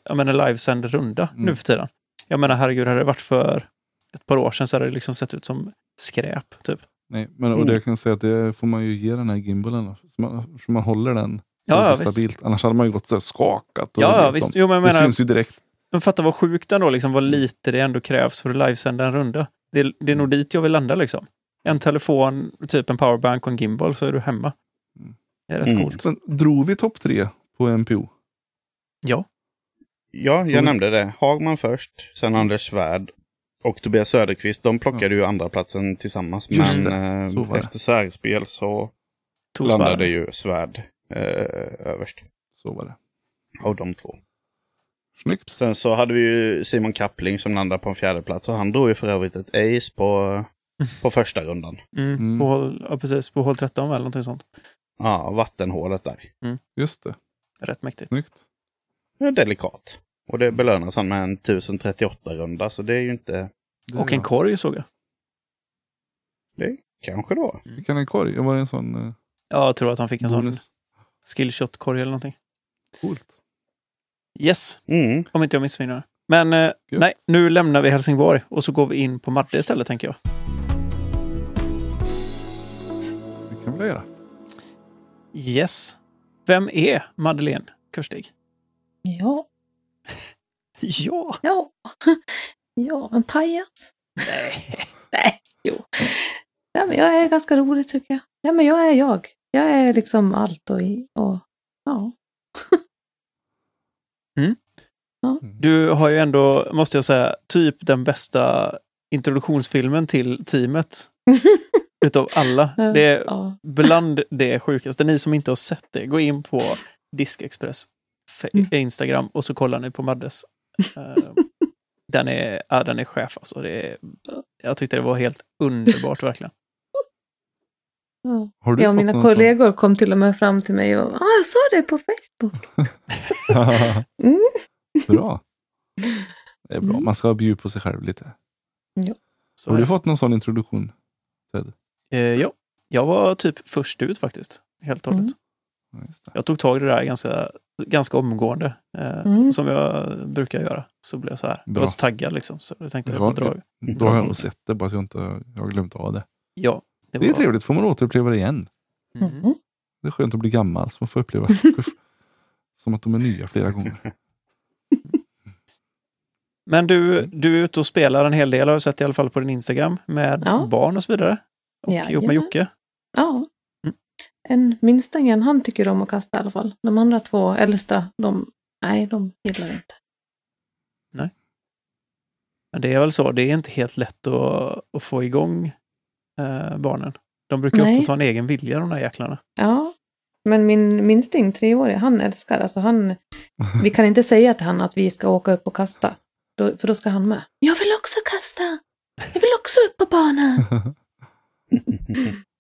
jag menar, livesänd runda Mm. nu för tiden. Jag menar, herregud, hade det varit för ett par år sedan så hade det liksom sett ut som skräp, typ. Nej, men och Mm. det jag kan säga att det får man ju ge den här gimbalen. Så man, så man håller den Ja, ja, visst. stabilt. Annars hade man ju gått så här skakat. Och Ja, ja, vet visst. Jo, men jag Det menar, syns ju direkt. Men fatta vad sjukt ändå, liksom, vad lite det ändå krävs för att livesända en runda. Det, är- det är nog dit jag vill landa liksom. En telefon, typ en powerbank och en gimbal så är du hemma. Mm. Det är rätt Mm. coolt. Men drog vi topp tre på NPO? Ja. Ja, jag Mm. nämnde det. Hagman först, sen Anders Svärd och Tobias Söderqvist. De plockade ju andra platsen tillsammans. Just men det, så eh, det. efter särspel så Tog landade svärd. ju Svärd eh, överst. Så var det. Av de två. Snyggt. Sen så hade vi ju Simon Kappling som landade på en fjärde plats och han drog ju för övrigt ett ace på, på första rundan. Mm. Mm. På, ja, precis, på hål 13 eller någonting sånt. Ja, vattenhålet där. Just det. Rätt mäktigt. Snyggt. Det är delikat. Och det belönas han med en 1038-runda, så det är ju inte... Det Och en korg såg jag. Det kanske då. Fick han en korg? Var det en sån eh, Ja, jag tror att han fick en sån bonus? skillshot-korg eller någonting. Coolt. Yes, Mm. om inte jag missminner mig. Men eh, nej, nu lämnar vi Helsingborg och så går vi in på Madde istället tänker jag. Det kan vi göra. Yes. Vem är Madeleine Kurstig? [laughs] Ja, Ja. ja, [laughs] ja, en pajas. Nej. [laughs] Nej, jo. Ja, men jag är ganska rolig tycker jag. Ja, men jag är jag. Jag är liksom allt och, i- och ja. Du har ju ändå, måste jag säga, typ den bästa introduktionsfilmen till teamet [laughs] utav alla. Det är ja. bland det sjukaste. Ni som inte har sett det, gå in på Diskexpress Mm. Instagram och så kollar ni på Maddes. Eh, [laughs] den, är, ja, den är chef alltså. Det är, jag tyckte det var helt underbart verkligen. Ja. Har du Jag och fått mina kollegor kom till och med fram till mig och ah, jag såg det på Facebook. Sån... [laughs] Mm. bra. Det är bra. Mm. Man ska bjuda på sig själv lite. Så, Har du fått någon sån introduktion? eh, ja, jag var typ först ut faktiskt. Helt och hållet. Mm. Ja. Jag tog tag i det där ganska, ganska omgående. Eh, Mm. Som jag brukar göra. Så blev jag så här. Jag Bra. var så taggad liksom. Så jag tänkte att jag får dra. Då har jag nog sett det, bara att jag inte jag har glömt av det. Ja, det, Det är var- trevligt, får man återuppleva det igen. Mm. Mm. Det är skönt att bli gammal, så man får uppleva [laughs] saker som att de är nya flera gånger. [laughs] Men du, du är ute och spelar en hel del, har jag sett i alla fall på din Instagram, med Ja. barn och så vidare. Och ihop med Jajamän. Jocke. Ja. Mm. En minstingen, han tycker om att kasta i alla fall. De andra två äldsta, de, nej, de gillar inte. Men det är väl så, det är inte helt lätt att, att få igång eh, barnen. De brukar Nej. oftast ha en egen vilja, de där jäklarna. Ja, men min minsting, treårig, han älskar, alltså han, vi kan inte säga till han att vi ska åka upp och kasta. Då, för då ska han med. Jag vill också kasta! Jag vill också upp på banan!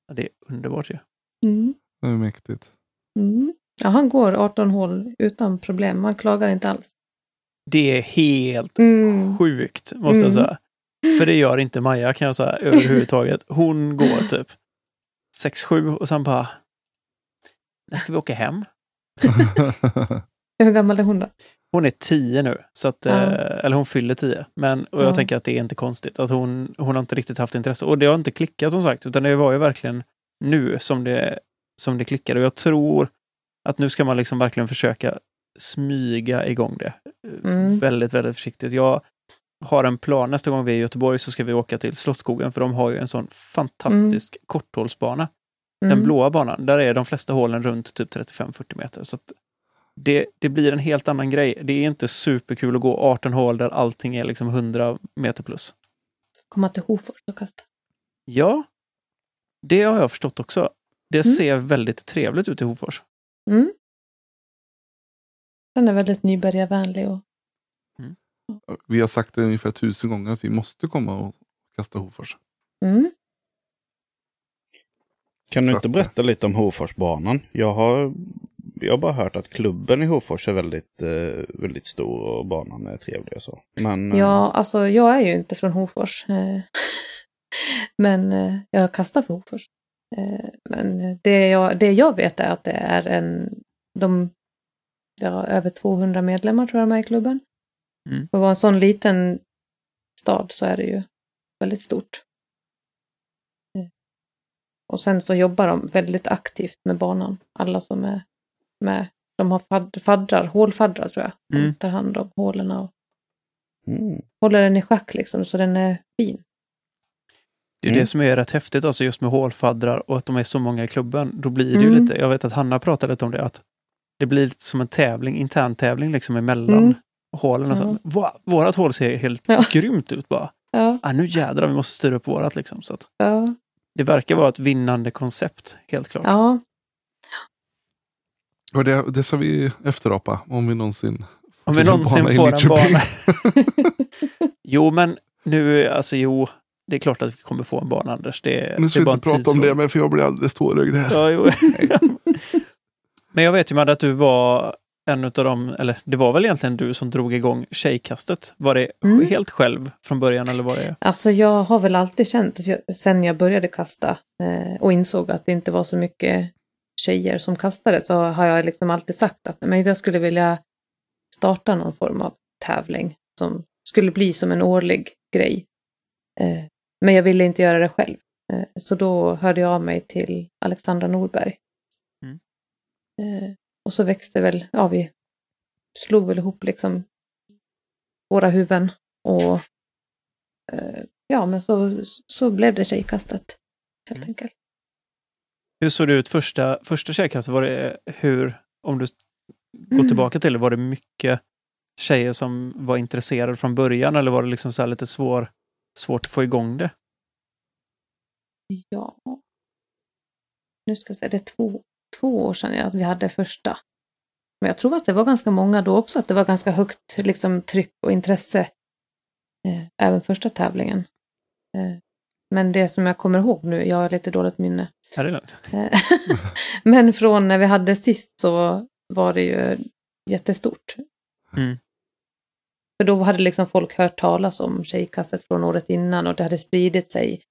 Ja, Det är underbart ju. Mm. Det är mäktigt. Mm. Ja, han går 18 hål utan problem. Han klagar inte alls. Det är helt Mm. sjukt, måste jag Mm. säga. För det gör inte Maja, kan jag säga, överhuvudtaget. Hon går typ 6-7 och sen bara... När ska vi åka hem? [laughs] Hur gammal är hon då? Hon är 10 nu, så att, eh, eller hon fyller 10. Men, och jag Ja. tänker att det är inte konstigt. Att hon, hon har inte riktigt haft intresse. Och det har inte klickat som sagt, utan det var ju verkligen nu som det, som det klickade. Och jag tror att nu ska man liksom verkligen försöka smyga igång det. Eh, Mm. Väldigt, väldigt försiktigt. Jag har en plan. Nästa gång vi är i Göteborg så ska vi åka till Slottsskogen, för de har ju en sån fantastisk korthålsbana. Den Mm. blåa banan, där är de flesta hålen runt typ 35-40 meter. Så det, det blir en helt annan grej. Det är inte superkul att gå 18 hål där allting är liksom 100 meter plus. Komma till Hofors och kasta. Ja, det har jag förstått också. Det Mm. ser väldigt trevligt ut i Hofors. Mm. Den är väldigt nybörjarvänlig och Vi har sagt det ungefär tusen gånger att vi måste komma och kasta Hofors. mm. Kan du inte att- berätta lite om Hoforsbanan? Jag har, jag har bara hört att klubben i Hofors är väldigt, eh, väldigt stor och banan är trevlig och så. Men eh, Ja, alltså jag är ju inte från Hofors. eh, [laughs] Men eh, jag kastar för Hofors. Eh, Men det jag, det jag vet är att det är en, de, ja, över 200 medlemmar tror jag de är i klubben. Mm. För att vara en sån liten stad så är det ju väldigt stort. Eh, Och sen så jobbar de väldigt aktivt med banan. Alla som är med. De har fadd, faddrar, hålfaddrar tror jag. De Mm. tar hand om hålen och mm, håller den i schack liksom så den är fin. Det är Mm. det som är rätt häftigt, alltså just med hålfaddrar och att de är så många i klubben. Då blir det ju Mm. lite, jag vet att Hanna pratade lite om det, att det blir lite som en tävling, intern tävling liksom emellan Mm. Hålen. Och så. Ja. Va, vårat hål ser helt Ja. grymt ut bara. Ja, Ah, nu jädrar, vi måste styra upp vårat liksom. Så att ja, det verkar vara ett vinnande koncept, helt klart. ja. Och det, det ska vi efterapa om vi någonsin Om vi någonsin får en bana. [laughs] jo, men nu, alltså jo, det är klart att vi kommer få en bana, Anders. Det, Nu ska vi inte prata om det, men för jag blir alldeles tårögd här. Ja, jo. [laughs] Men jag vet ju Madde att du var en av dem, eller det var väl egentligen du som drog igång tjejkastet. Var det Mm. helt själv från början eller var det? Alltså jag har väl alltid känt, att jag, sen jag började kasta eh, och insåg att det inte var så mycket tjejer som kastade, så har jag liksom alltid sagt att men jag skulle vilja starta någon form av tävling som skulle bli som en årlig grej. Eh, men jag ville inte göra det själv. Eh, så då hörde jag av mig till Alexandra Norberg. Mm. Och så växte väl, ja vi slog väl ihop liksom våra huvuden och eh, ja, men så, så blev det tjejkastet helt Mm. enkelt. Hur såg det ut första, första tjejkastet? Var det hur, om du går Mm. tillbaka till det, var det mycket tjejer som var intresserade från början eller var det liksom så här lite svår, svårt att få igång det? Ja, nu ska vi se, det är två, två år sedan att vi hade första. Men jag tror att det var ganska många då också, att det var ganska högt liksom, tryck och intresse. Eh, även första tävlingen. Eh, men det som jag kommer ihåg nu, jag har lite dåligt minne. Är det lugnt? Eh, [laughs] men från när vi hade sist så var det ju jättestort. Mm. För då hade liksom folk hört talas om tjejkastet från året innan och det hade spridit sig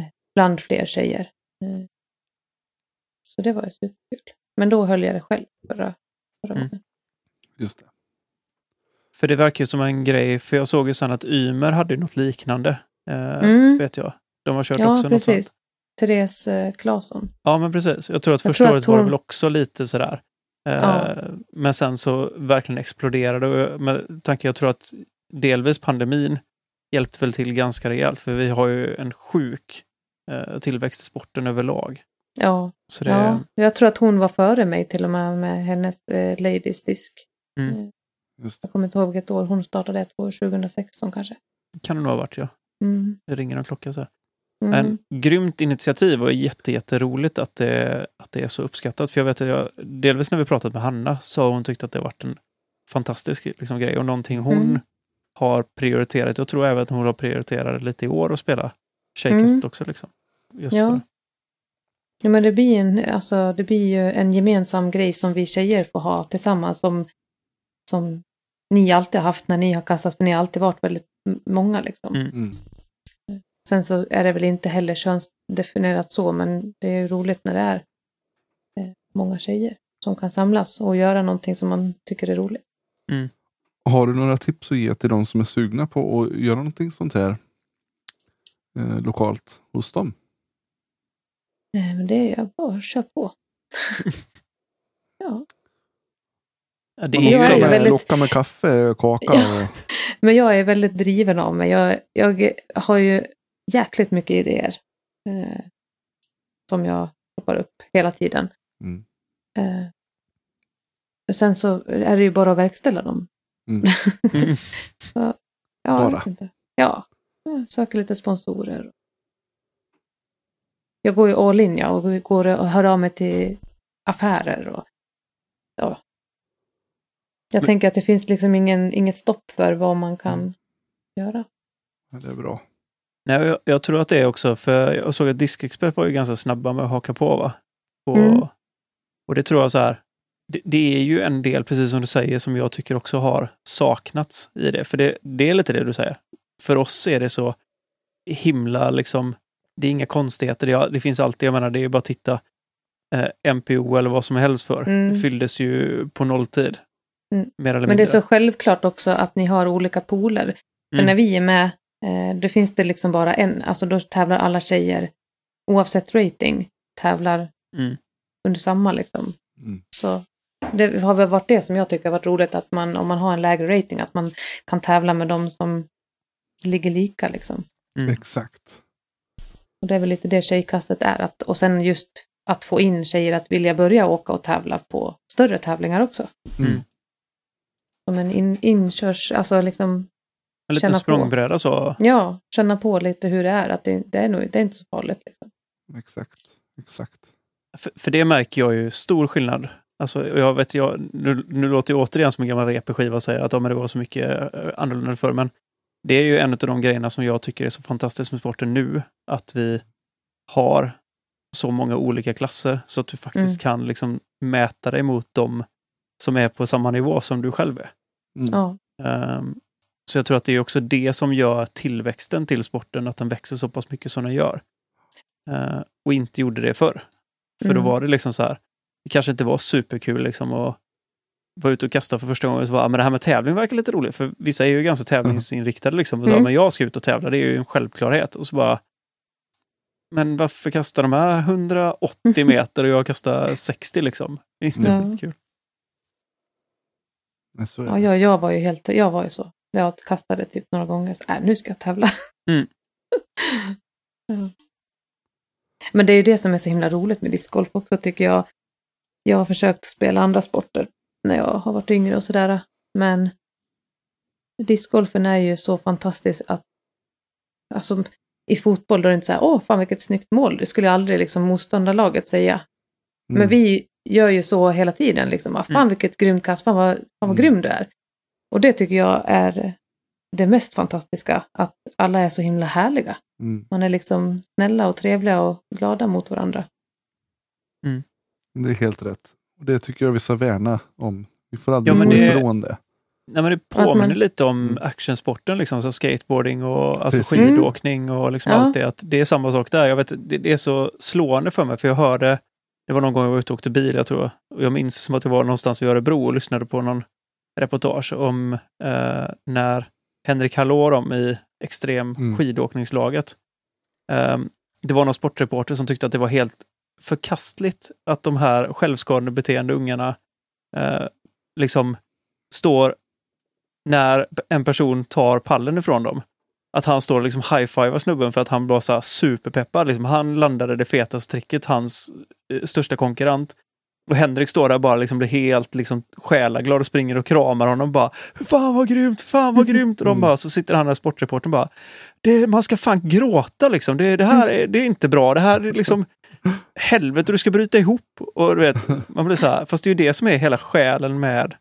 eh, bland fler tjejer. Eh, Så det var superkul. Men då höll jag det själv förra, förra Mm. gången. Just det. För det verkar ju som en grej, för jag såg ju sen att Ymer hade något liknande. Eh, Mm. Vet jag. De har kört Ja, också något precis. sånt. Therese eh, Claesson. Ja, men precis. Jag tror att Jag första tror året att var det hon- väl också lite sådär. Eh, Ja. Men sen så verkligen exploderade och med tanke jag tror att delvis pandemin hjälpte väl till ganska rejält för vi har ju en sjuk eh, tillväxt i sporten överlag. Ja, Så det, ja, jag tror att hon var före mig till och med med hennes eh, Ladies Disk. Mm. Eh. Jag kommer inte ihåg vilket år hon startade, ett år 2016 kanske. kan det nog ha varit ja. Mm. Det ringer en klocka så här. Mm. En grymt initiativ och jätte, jätteroligt att det, att det är så uppskattat. För jag vet att jag, delvis när vi pratat med Hanna så har hon tyckt att det har varit en fantastisk liksom, grej och någonting hon Mm. har prioriterat. Jag tror även att hon har prioriterat lite i år att spela Tjejkastet Mm. också. Liksom. Just Ja. Ja, men det blir, en, alltså, det blir ju en gemensam grej som vi tjejer får ha tillsammans som, som ni alltid har haft när ni har kastat, för ni har alltid varit väldigt många liksom. Mm. Mm. Sen så är det väl inte heller könsdefinierat så, men det är ju roligt när det är eh, många tjejer som kan samlas och göra någonting som man tycker är roligt. Har du några tips att ge till de som är sugna på att göra någonting sånt här eh, lokalt hos dem? Nej, men det är ju bara att köra på. [laughs] ja, Ja, det är Jag är med, väldigt- lockar med kaffe, kaka Ja. och [laughs] men jag är väldigt driven av mig. Jag, jag har ju jäkligt mycket idéer eh, som jag hoppar upp hela tiden. Mm. Eh, sen så är det ju bara att verkställa dem. Mm. [laughs] Mm. Så, ja, jag Bara. vet inte. Ja, jag söker lite sponsorer. Jag går ju all in ja, och går och hör av mig till affärer. Och, ja. Jag Men- tänker att det finns liksom ingen, inget stopp för vad man kan Mm. göra. Ja, Det är bra. Nej, jag, jag tror att det är också, för jag såg att Diskexpert var ju ganska snabba med att haka på. Va? Och, Mm. och det tror jag så här, det, det är ju en del, precis som du säger, som jag tycker också har saknats i det. För det, det är lite det du säger. För oss är det så himla liksom, det är inga konstigheter. Det, det finns alltid, jag menar, det är ju bara att titta. Eh, MPO eller vad som helst för. Mm. Det fylldes ju på nolltid. Mm. Mer eller Men mindre. det är så självklart också att ni har olika pooler. För Mm. när vi är med, eh, då finns det liksom bara en, alltså då tävlar alla tjejer oavsett rating, tävlar Mm. under samma liksom. Mm. Så det har väl varit det som jag tycker har varit roligt, att man, om man har en lägre rating, att man kan tävla med de som ligger lika liksom. Mm. Exakt. Och det är väl lite det tjejkastet är. Att, och sen just att få in tjejer att vilja börja åka och tävla på större tävlingar också. Mm. Som en in, inkörs, alltså liksom, En liten på. språngbräda så. ja, känna på lite hur det är. Att det, det är nog, det är inte så farligt liksom. Exakt. Exakt. För, för det märker jag ju stor skillnad. Alltså, jag vet, jag, nu, nu låter jag återigen som en gammal repskiva och säger att ja, det var så mycket eh, annorlunda förr, men det är ju en av de grejerna som jag tycker är så fantastiskt med sporten nu, att vi har så många olika klasser så att du faktiskt kan liksom mäta dig mot dem som är på samma nivå som du själv är. Mm. Ja, Ehm, så jag tror att det är också det som gör tillväxten till sporten, att den växer så pass mycket som den gör. Eh, och inte gjorde det förr. För då Mm. var det liksom så här, det kanske inte var superkul liksom att vara ute och kasta för första gången. Så bara, "Ah, men det här med tävling verkar lite roligt. För vissa är ju ganska tävlingsinriktade liksom. Och så, Mm. Men jag ska ut och tävla, det är ju en självklarhet. Och så bara, men varför kastar de här 180 [laughs] meter och jag kastar 60 liksom? Det är inte så är ja jag, jag var ju helt, jag var ju så. Jag kastade typ några gånger, så äh, nu ska jag tävla. Mm. [laughs] ja. Men det är ju det som är så himla roligt med discgolf också tycker jag. Jag har försökt spela andra sporter när jag har varit yngre och sådär. Men discgolfen är ju så fantastisk att alltså, i fotboll då är det inte så här, åh fan vilket snyggt mål, det skulle aldrig liksom motståndarlaget säga. Men Mm. vi gör ju så hela tiden, liksom, ah, fan Mm. vilket grymt kast, fan vad, fan vad Mm. grym du är. Och det tycker jag är det mest fantastiska, att alla är så himla härliga. Mm. Man är liksom snälla och trevliga och glada mot varandra. Det är helt rätt. Och det tycker jag vi ska värna om. Vi får aldrig Ja, men gå det- ifrån det. Nej, men det påminner man- lite om Mm. actionsporten, liksom, så skateboarding och alltså Precis. skidåkning och liksom Ja. allt det. Att det är samma sak där. Jag vet, det, det är så slående för mig, för jag hörde, det var någon gång jag var ute och åkte bil, jag tror, och jag minns som att jag var någonstans vid Örebro och lyssnade på någon reportage om eh, när Henrik Hallå i extrem Mm. skidåkningslaget. Eh, det var någon sportreporter som tyckte att det var helt förkastligt att de här självskadande beteende ungarna eh, liksom står när en person tar pallen ifrån dem. Att han står och liksom high-fivar snubben för att han var så superpeppad. Liksom, han landade det fetaste tricket, hans eh, största konkurrent. Och Henrik står där och bara liksom blir helt liksom själaglad och springer och kramar honom bara Fan vad grymt, fan vad [laughs] grymt! Och de Mm. bara, så sitter han där sportreportern bara det, Man ska fan gråta liksom, det, det här är, det är inte bra, det här är [laughs] liksom Helvete, du ska bryta ihop! Och du vet, man blir så här, fast det är ju det som är hela själen med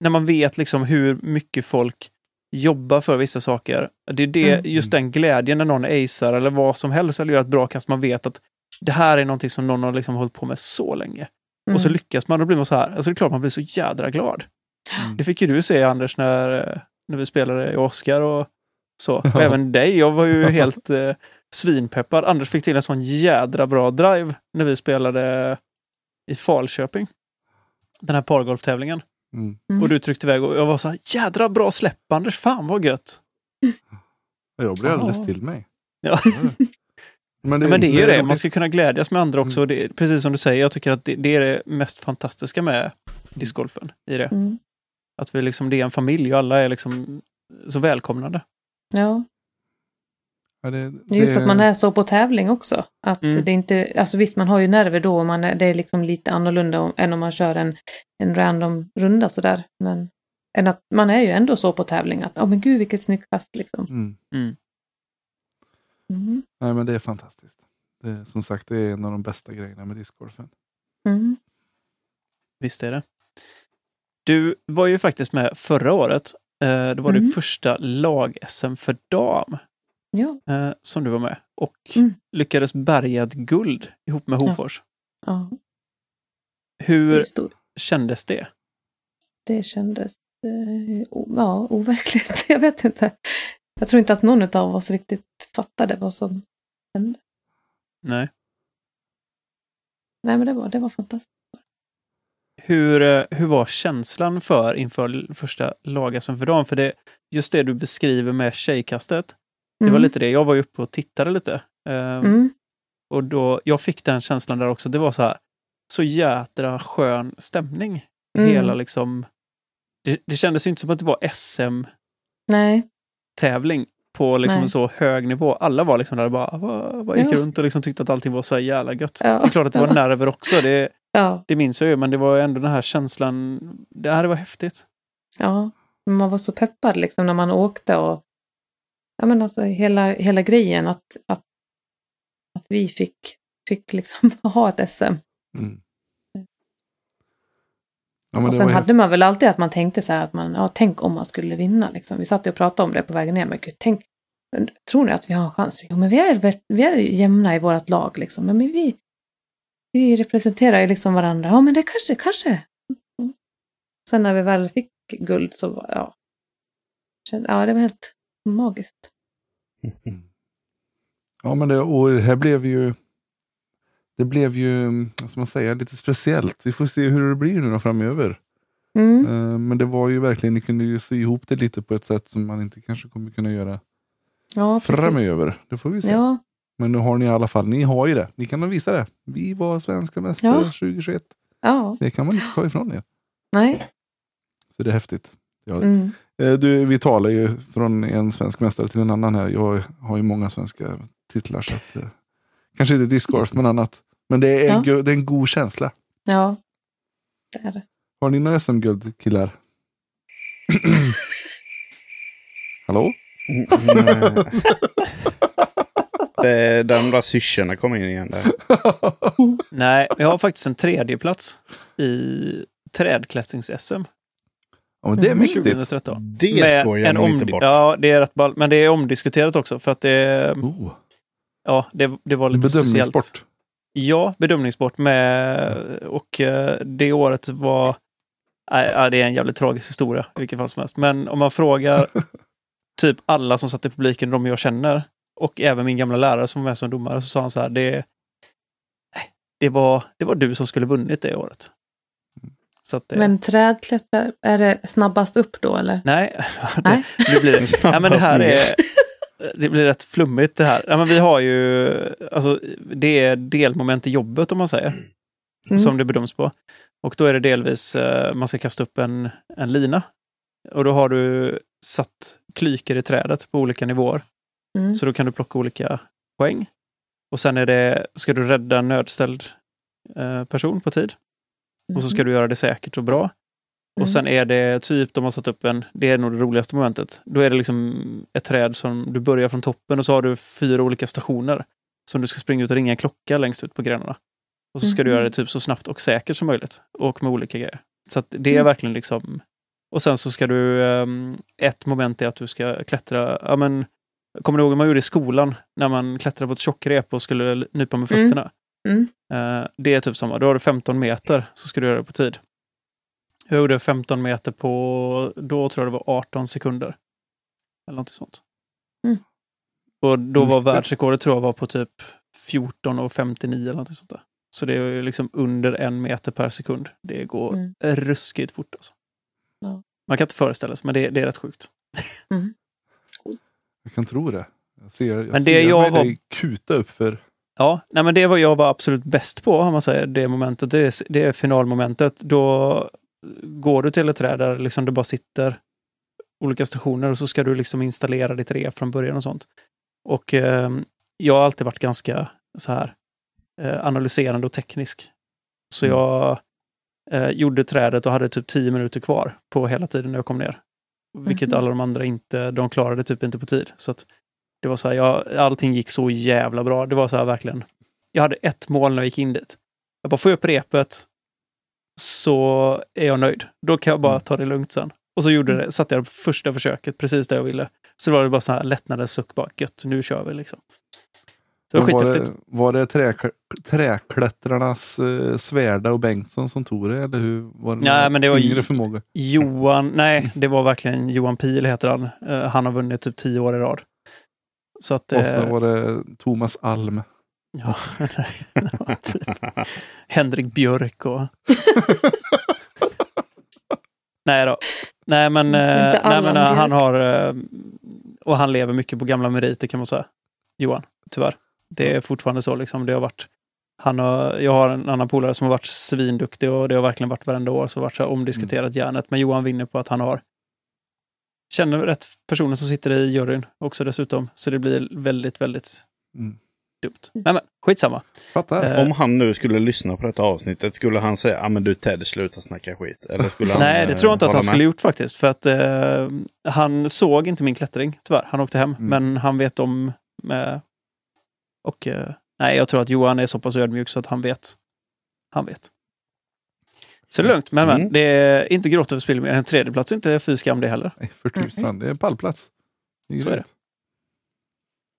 när man vet liksom hur mycket folk jobbar för vissa saker. Det är det, Mm. just den glädjen när någon acear eller vad som helst eller gör ett bra kast. Man vet att det här är någonting som någon har liksom hållit på med så länge. Mm. Och så lyckas man, då blir man så här. Alltså det är klart man blir så jädra glad. Mm. Det fick ju du se Anders när, eh, när vi spelade i Oscar och så. Och även [laughs] dig. Jag var ju [laughs] helt eh, svinpeppad. Anders fick till en sån jädra bra drive när vi spelade i Falköping. Den här pargolftävlingen. Mm. Mm. Och du tryckte iväg och jag var så här, jädra bra släpp Anders, fan vad gött. Jag blir alldeles Ja. till mig. Ja. [laughs] Men Det, men det är ju det, man ska kunna glädjas med andra också. Mm. Det, är- precis som du säger, jag tycker att det, det är det mest fantastiska med discgolfen. I det. Mm. Att vi liksom, det är en familj och alla är liksom så välkomnande. Ja, Ja, det, Just det- att man är så på tävling också. Att Mm. det inte, alltså visst, man har ju nerver då och man är, det är liksom lite annorlunda om, än om man kör en, en random runda sådär. Men än att man är ju ändå så på tävling att, ja men gud vilket snyggt kast liksom. Mm. Mm. Mm. Nej, men det är fantastiskt. Det, som sagt, det är en av de bästa grejerna med discgolfen. Mm. Visst är det. Du var ju faktiskt med förra året. Eh, Det var det Mm. första lag-SM för dam Ja, eh, som du var med. Och Mm. lyckades bärga ett guld ihop med Ja. Hofors. ja, det är Hur stort. kändes det? Det kändes eh, ja, overkligt. [laughs] Jag vet inte. Jag tror inte att någon av oss riktigt fattade vad som hände. Nej. Nej, men det var, det var fantastiskt. Hur, eh, hur var känslan för inför första lag-SM för dam? För det, just det du beskriver med tjejkastet, det var Mm. lite det. Jag var ju uppe och tittade lite. Mm. Och då, jag fick den känslan där också. Det var så här, så jädra skön stämning. Mm. Hela liksom... Det, det kändes ju inte som att det var SM-tävling på liksom en så hög nivå. Alla var liksom där och bara, bara, bara gick Ja. runt och liksom tyckte att allting var så jävla gött. Ja. Det är klart att det var nerver också, det, ja, det minns jag ju, men det var ändå den här känslan. Det här var häftigt. ja. Man var så peppad liksom när man åkte och ja, men alltså hela, hela grejen att, att, att vi fick, fick liksom [laughs] ha ett SM. Mm. Ja, och sen hade man väl alltid att man tänkte så här att man, ja, tänk om man skulle vinna liksom. Vi satt och pratade om det på vägen ner, men gud, tänk, tror ni att vi har en chans? Jo, men vi är, vi är jämna i vårt lag liksom, men vi, vi representerar ju liksom varandra. Ja, men det kanske, kanske. Mm. Sen när vi väl fick guld så var, ja, ja, det var helt magiskt. Ja, men det, och det här blev ju... Det blev ju, ska man säga, lite speciellt. Vi får se hur det blir nu då framöver. Mm. Eh, Men det var ju verkligen, ni kunde ju sy ihop det lite på ett sätt som man inte kanske kommer kunna göra Ja, precis. framöver. Det får vi se. Ja, Men nu har ni i alla fall, ni har ju det. Ni kan visa det. Vi var svenska mästare Ja. 2021. ja, Det kan man inte ta ifrån er. nej. Så det är häftigt. Ja. Mm. Eh, Du, vi talar ju från en svensk mästare till en annan här. Jag har ju många svenska titlar. Så att, eh, kanske inte discgolf men annat. Men det är, Ja. go- det är en god känsla. Ja, det är det. Har ni några SM-guld killar? [clears throat] Hallå? [laughs] Det, de där syrsorna kom in igen där. Nej, jag har faktiskt en tredje plats i trädklättrings-SM Ja, men det är Mm. mäktigt. 2013. Det Med skojar en nog inte bort. Ja, det är rätt ball. Men det är omdiskuterat också för att det, Oh, ja, det, det var lite speciellt. bedömningssport. Ja, bedömningssport med och eh, det året var Nej, ja, det är en jävligt tragisk historia i vilket fall som helst. Men om man frågar [laughs] typ alla som satt i publiken, de jag känner och även min gamla lärare som var med som domare, så sa han så här, det, det, var, det var du som skulle vunnit det året. Så att det, Men trädklättra, är det snabbast upp då eller? nej, [laughs] det, Nej. det blir det. Nej, [laughs] men det här är det blir rätt flummigt det här. Ja, men vi har ju, alltså, det är delmoment i jobbet om man säger, Mm. som det bedöms på. Och då är det delvis, eh, man ska kasta upp en, en lina. Och då har du satt klyker i trädet på olika nivåer. Mm. Så då kan du plocka olika poäng. Och sen är det, ska du rädda en nödställd eh, person på tid. Och så ska du göra det säkert och bra. Mm. Och sen är det typ, de har satt upp en, det är nog det roligaste momentet. Då är det liksom ett träd som du börjar från toppen och så har du fyra olika stationer. Som du ska springa ut och ringa en klocka längst ut på grenarna. Och så ska du Mhm. göra det typ så snabbt och säkert som möjligt. Och med olika grejer. Så det är Mm. verkligen liksom... Och sen så ska du... ehm, ett moment är att du ska klättra... Ja, men, kommer du ihåg vad man gjorde i skolan? När man klättrade på ett tjockrep och skulle nypa med Mm. fötterna. Mm. Eh, det är typ samma. Då har du 15 meter så ska du göra det på tid. Jag gjorde 15 meter på, då tror jag det var 18 sekunder. Eller något sånt. Mm. Och då var Mycket. världsrekordet tror jag var på typ 14 och 59 eller något sånt där. Så det är ju liksom under en meter per sekund. Det går Mm. ruskigt fort alltså. Ja. Man kan inte föreställa sig, men det, det är rätt sjukt. Jag kan tro det. Jag ser, jag Men det ser jag mig var- dig kuta upp för. Ja, nej men det var jag var absolut bäst på, om man säger det momentet. Det är, det är finalmomentet. Då går du till ett träd där liksom det bara sitter olika stationer och så ska du liksom installera ditt rep från början och sånt. Och eh, jag har alltid varit ganska så här eh, analyserande och teknisk. Så Mm. jag eh, gjorde trädet och hade typ 10 minuter kvar på hela tiden när jag kom ner. Vilket Mhm. alla de andra inte, de klarade typ inte på tid. Så att det var så här, jag, allting gick så jävla bra. Det var så här verkligen. Jag hade ett mål när jag gick in dit. Jag bara, får jag upp repet så är jag nöjd. Då kan jag bara Mm. ta det lugnt sen. Och så gjorde det, satte jag det på första försöket, precis det jag ville. Så var det bara så här lättnadens suck, bara gött, nu kör vi liksom. Så var var, det, var det trä, träklättrarnas eh, Svärda och Bengtsson som tog det? Eller hur? Var det Nej, men det var yngre förmåga? Johan, nej, det var verkgen Johan Pil heter han. Eh, han har vunnit typ tio år i rad. Så att... Och så eh, var det Thomas Alm. Ja, nej, det var typ Henrik Björk och... [laughs] nej då. Nej men, Inte eh, nej, men eh, han har... Och han lever mycket på gamla meriter kan man säga. Johan, tyvärr. Det är fortfarande så liksom. Det har varit... Han har, jag har en annan polare som har varit svinduktig och det har verkligen varit varenda år så har varit så här omdiskuterat järnet. Men Johan vinner på att han har känner rätt personer som sitter i juryn också dessutom. Så det blir väldigt, väldigt Mm. dumt. Men, men skitsamma. Fattar. Eh, Om han nu skulle lyssna på detta avsnittet, skulle han säga ja men du Ted, sluta snacka skit? Eller skulle han, Nej, det tror jag inte eh, att han hålla skulle med? gjort faktiskt. För att eh, han såg inte min klättring, tyvärr. Han åkte hem. Mm. Men han vet om... Eh, och eh, nej, jag tror att Johan är så pass ödmjuk så att han vet. Han vet. Så det är lugnt. Men, men Mm. det är inte gråt över spill. En tredjeplats är inte fy skam det heller. Nej, för tusan, det är en pallplats. Det är Så är grymt.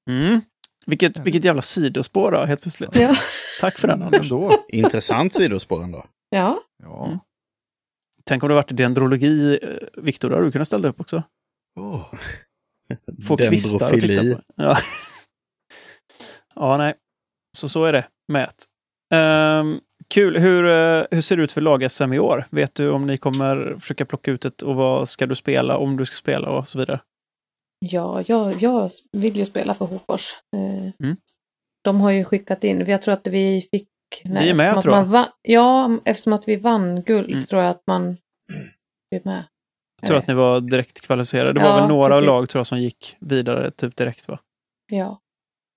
Mm. Vilket, vilket jävla sidospår då, helt plötsligt. Ja. Tack för den, Anders. Intressant sidospår ändå. ja. Ja. Mm. Tänk om det varit dendrologi, eh, Viktor, då hade du kunnat ställa upp också. Åh. Få kvistar och titta på. Ja. [laughs] ja, nej. Så så är det med ett. Kul. Hur, eh, hur ser det ut för lag-SM i år? Vet du om ni kommer försöka plocka ut ett och vad ska du spela, om du ska spela och så vidare? Ja, jag, jag vill ju spela för Hofors. Eh, Mm. De har ju skickat in, jag tror att vi fick... Vi är med, tror jag. man va- ja, eftersom att vi vann guld Mm. tror jag att man är med. Jag tror Eh, att ni var direkt kvalificerade. Det Ja, var väl några precis. lag tror jag som gick vidare typ direkt va? Ja.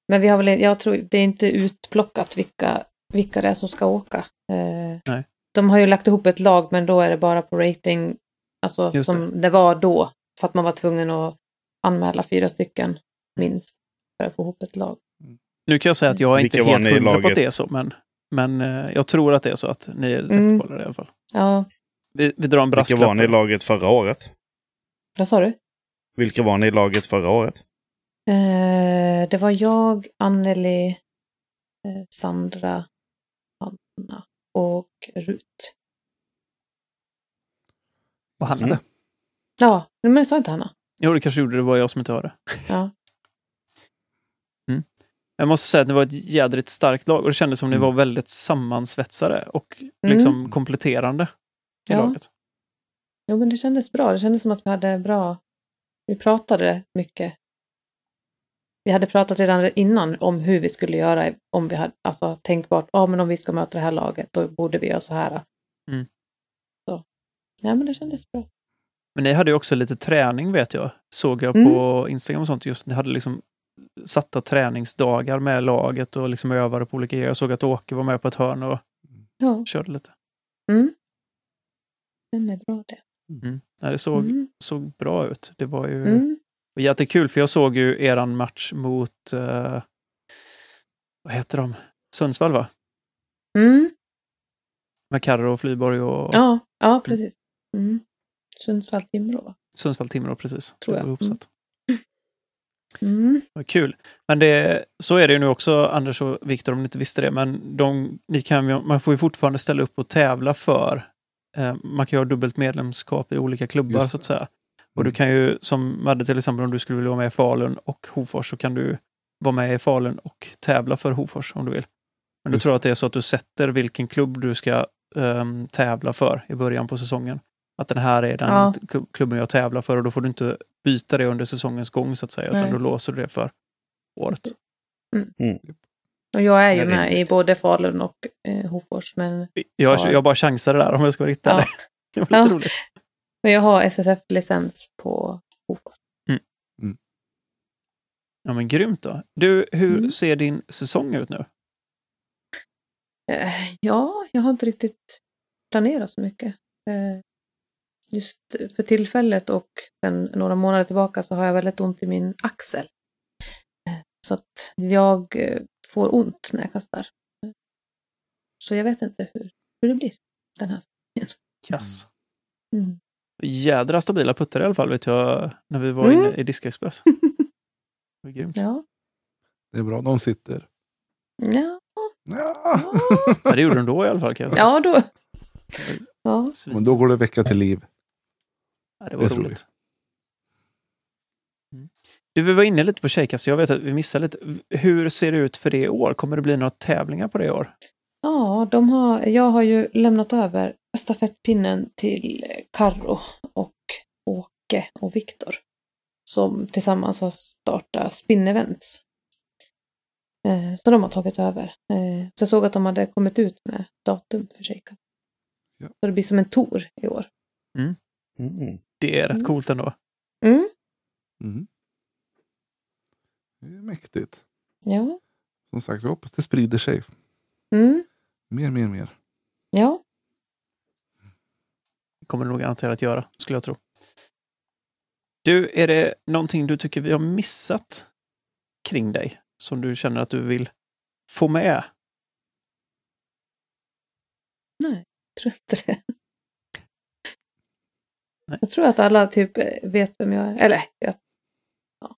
Men vi har väl, jag tror det är inte utplockat vilka, vilka det är som ska åka. Eh, Nej. De har ju lagt ihop ett lag men då är det bara på rating, alltså Just som det. var då. För att man var tvungen att anmäla fyra stycken minst för att få ihop ett lag. Nu kan jag säga att jag är inte Vilka helt hundra på laget? att det är så, men, men eh, jag tror att det är så att ni är Mm. rätt kollade i alla fall. Ja, Vi, vi drar en Vilka brasklapp. var ni i laget förra året? vad sa du? Vilka var ni i laget förra året? Eh, det var jag, Anneli, eh, Sandra, Hanna och Rut. Och Hanna. Mm. Ja, men det sa inte Hanna. Jo, det kanske gjorde det. var jag som inte hörde. Ja. Jag måste säga att det var ett jädrigt starkt lag och det kändes som ni Mm. var väldigt sammansvetsade och liksom Mm. kompletterande i Ja. laget. Jo, men det kändes bra. Det kändes som att vi hade bra... Vi pratade mycket. Vi hade pratat redan innan om hur vi skulle göra om vi hade, alltså tänkbart, ja men om vi ska möta det här laget, då borde vi göra så här. Mm. Så, ja men det kändes bra. Men ni hade ju också lite träning vet jag. Såg jag Mm. på Instagram och sånt. Just ni hade liksom satta träningsdagar med laget och liksom övade på olika grejer. Jag såg att Åke var med på ett hörn och Ja, körde lite. mm. Den är bra det. Mm. Nej, det såg, Mm. såg bra ut. Det var ju Mm. Och jättekul för jag såg ju eran match mot, eh, vad heter de? Sundsvall va? Mm. Med Karro och Flyborg och Ja, ja, precis. Mm. Sundsvall-Timrå va? Sundsvall-Timrå precis. Tror Det jag. var ihopsatt. Mm. Vad kul. Men det, så är det ju nu också, Anders och Viktor, om ni inte visste det. Men de, ni kan, man får ju fortfarande ställa upp och tävla för, eh, man kan ju ha dubbelt medlemskap i olika klubbar så att det. säga. Och du Mm. kan ju, som Madde till exempel, om du skulle vilja vara med i Falun och Hofors så kan du vara med i Falun och tävla för Hofors om du vill. Men du tror att det är så att du sätter vilken klubb du ska ehm, tävla för i början på säsongen. Att den här är den Ja. kl- klubben jag tävlar för och då får du inte byta det under säsongens gång så att säga, utan Nej. då låser du det för året. Och jag är ju det är med i både Falun och eh, Hofors, men Jag, Ja. jag bara chansade där om jag ska vara riktigt Ja. [laughs] Det var lite Ja. roligt. Men jag har SSF-licens på Hofors. Ja men grymt då. Du, hur Mm. ser din säsong ut nu? Eh, Ja, jag har inte riktigt planerat så mycket. Eh, Just för tillfället och sen några månader tillbaka så har jag väldigt ont i min axel. Eh, Så att jag får ont när jag kastar. Så jag vet inte hur, hur det blir den här Kass. mm. Jädra stabila puttar i alla fall vet jag när vi var Mm. inne i Diskexpress. [laughs] Det grymt. Ja. Det är bra, de sitter. Ja. Ja. Ja, det gjorde de då i alla fall. Kan jag säga. ja, då. Ja. Men då går det vecka till liv. Ja, det var Det roligt. Mm. Du, vi var inne lite på tjejkast, så jag vet att vi missade lite. Hur ser det ut för det i år? Kommer det bli några tävlingar på det i år? Ja, de har, jag har ju lämnat över stafettpinnen till Karro och Åke och Viktor. Som tillsammans har startat Spin Events. Eh, så de har tagit över. Eh, så jag såg att de hade kommit ut med datum för Shakeup. Ja. Så det blir som en tour i år. Mm. Det är rätt Mm. coolt ändå. Mm. Mm. Det är mäktigt. Ja. Som sagt, jag hoppas det sprider sig. Mm. Mer, mer, mer. Ja. Det kommer det nog garanterat göra, skulle jag tro. Du, är det någonting du tycker vi har missat kring dig? Som du känner att du vill få med? Nej, jag tror inte det. Nej. Jag tror att alla typ eh, vet vem jag är. Eller, jag, ja.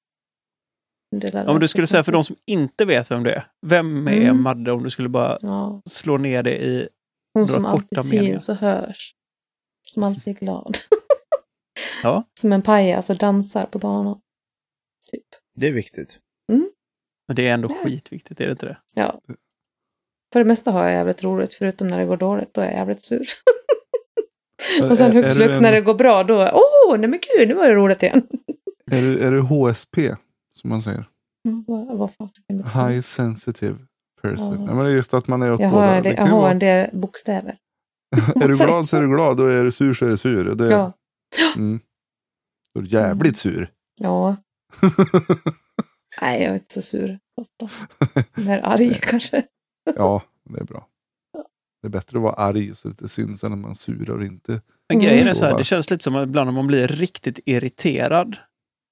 Om du skulle säga för de som inte vet vem det är. Vem är Mm. Madde om du skulle bara Ja, slå ner det i... hon Några som korta alltid meningar. syns och hörs. Som alltid är glad. [laughs] Ja. Som en pajas och dansar på banan. Typ. Det är viktigt. Men det är ändå Nej. skitviktigt, är det inte det? Ja. För det mesta har jag jävligt roligt, förutom när det går dåligt, då är jag jävligt sur. [laughs] och sen Är- är du flux en- när det går bra, då, åh, nej men gud, nu var det roligt igen. [laughs] Är du, är du HSP, som man säger? Mm, Vad? High sensitive person. Ja. Ja. men det är just att man är åt Jag båda. har, Det det, jag har vara- en del bokstäver. Är du glad så är du glad, då är du sur så är du sur. Det, Ja. mm. Då är du jävligt sur. Ja. [laughs] Nej, jag är inte så sur ofta. Mer arg kanske. Ja, det är bra. Det är bättre att vara arg så det syns än att man surar och inte. Men grejen är så här, det känns lite som att ibland om man blir riktigt irriterad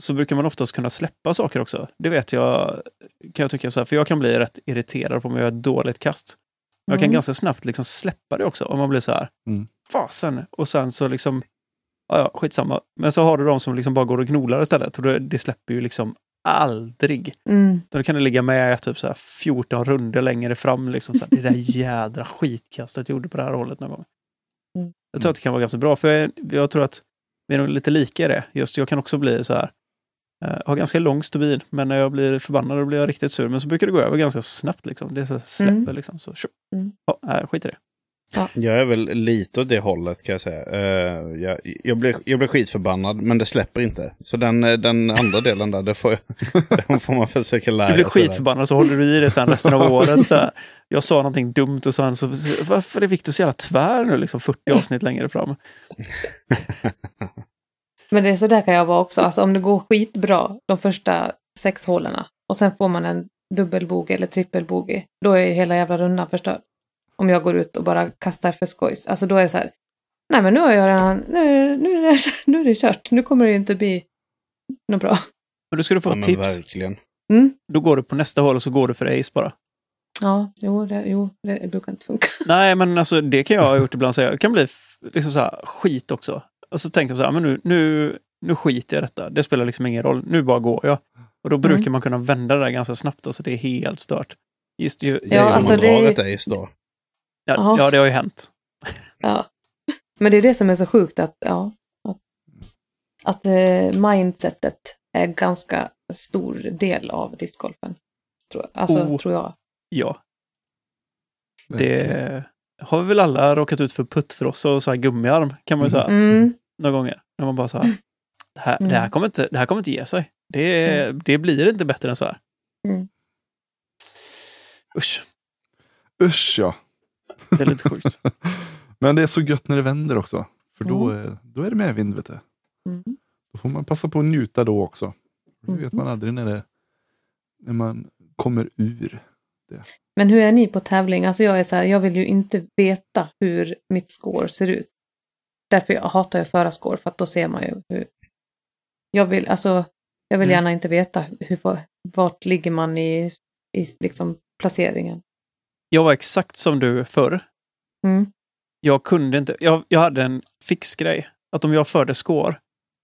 så brukar man oftast kunna släppa saker också. Det vet jag, kan jag tycka så här, för jag kan bli rätt irriterad på om jag gör ett dåligt kast. Jag kan Mm. ganska snabbt liksom släppa det också om man blir så här, Mm. fasen, och sen så liksom, ja, ja, skitsamma. Men så har du de som liksom bara går och gnolar istället och det, det släpper ju liksom aldrig. Mm. Då kan det ligga med typ så här 14 runder längre fram. Liksom så här, det där jädra skitkastet jag gjorde på det här hållet någon gång. Mm. Jag tror att det kan vara ganska bra, för jag, jag tror att vi är nog lite lika i det. Just jag kan också bli så här, eh, har ganska lång stubin, men när jag blir förbannad då blir jag riktigt sur. Men så brukar det gå över ganska snabbt. Liksom. Det så släpper Mm. liksom. Så. Mm. ja, skit i det. Jag är väl lite åt det hållet kan jag säga. Eh, jag, jag, blir, jag blir skitförbannad men det släpper inte. Så den, eh, den andra delen där, det får, jag, [laughs] den får man försöka lära Du blir sig skitförbannad så håller du i det sen resten av [laughs] året. Så här. Jag sa någonting dumt och sen så, varför är Viktor så jävla tvär nu liksom 40 avsnitt längre fram? [laughs] Men det är så där kan jag vara också. Alltså om det går skitbra de första sex hålen och sen får man en dubbelbogey eller trippelbogey, då är hela jävla rundan förstörd. Om jag går ut och bara kastar för skojs. Alltså då är det så här, nej men nu har jag redan, nu, nu, är det, [laughs] nu är det kört. Nu kommer det inte bli något bra. Men du skulle få Ja, tips. verkligen. Mm. Då går du på nästa hål och så går du för ace bara. Ja, jo det, jo, det brukar inte funka. Nej, men alltså det kan jag ha gjort ibland. Så jag kan bli liksom så här, skit också. Och så tänker jag så här, men nu, nu, nu skiter jag i detta. Det spelar liksom ingen roll. Nu bara går jag. Och då brukar Mm. man kunna vända det där ganska snabbt. Alltså det är helt stört. Just ju, Ja, Ska alltså man det- ett ace då? ja, ja, det har ju hänt. Ja. Men det är det som är så sjukt att, ja, att, att eh, mindsetet är ganska stor del av discgolfen. Tror jag. Alltså, Oh. tror jag. Ja, det har vi väl alla råkat ut för puttfrossa och så här gummiarm kan man ju säga. Mm. Några gånger. När man bara så här, det här, det här, Mm. kommer, inte, det här kommer inte ge sig. Det, det blir inte bättre än så här. Mm. Usch, Usch ja. det är lite sjukt. [laughs] Men det är så gött när det vänder också. För då, Mm. är, då är det medvind vet du. Mm. Då får man passa på att njuta då också. Det vet man aldrig när det när man kommer ur. Men hur är ni på tävling? Alltså jag är så här, jag vill ju inte veta hur mitt score ser ut. Därför jag hatar jag föra score, för att då ser man ju hur... Jag vill, alltså, jag vill Mm. gärna inte veta hur, vart ligger man i, i liksom placeringen. Jag var exakt som du förr. Mm. Jag kunde inte, jag, jag hade en fixgrej. Att om jag förde score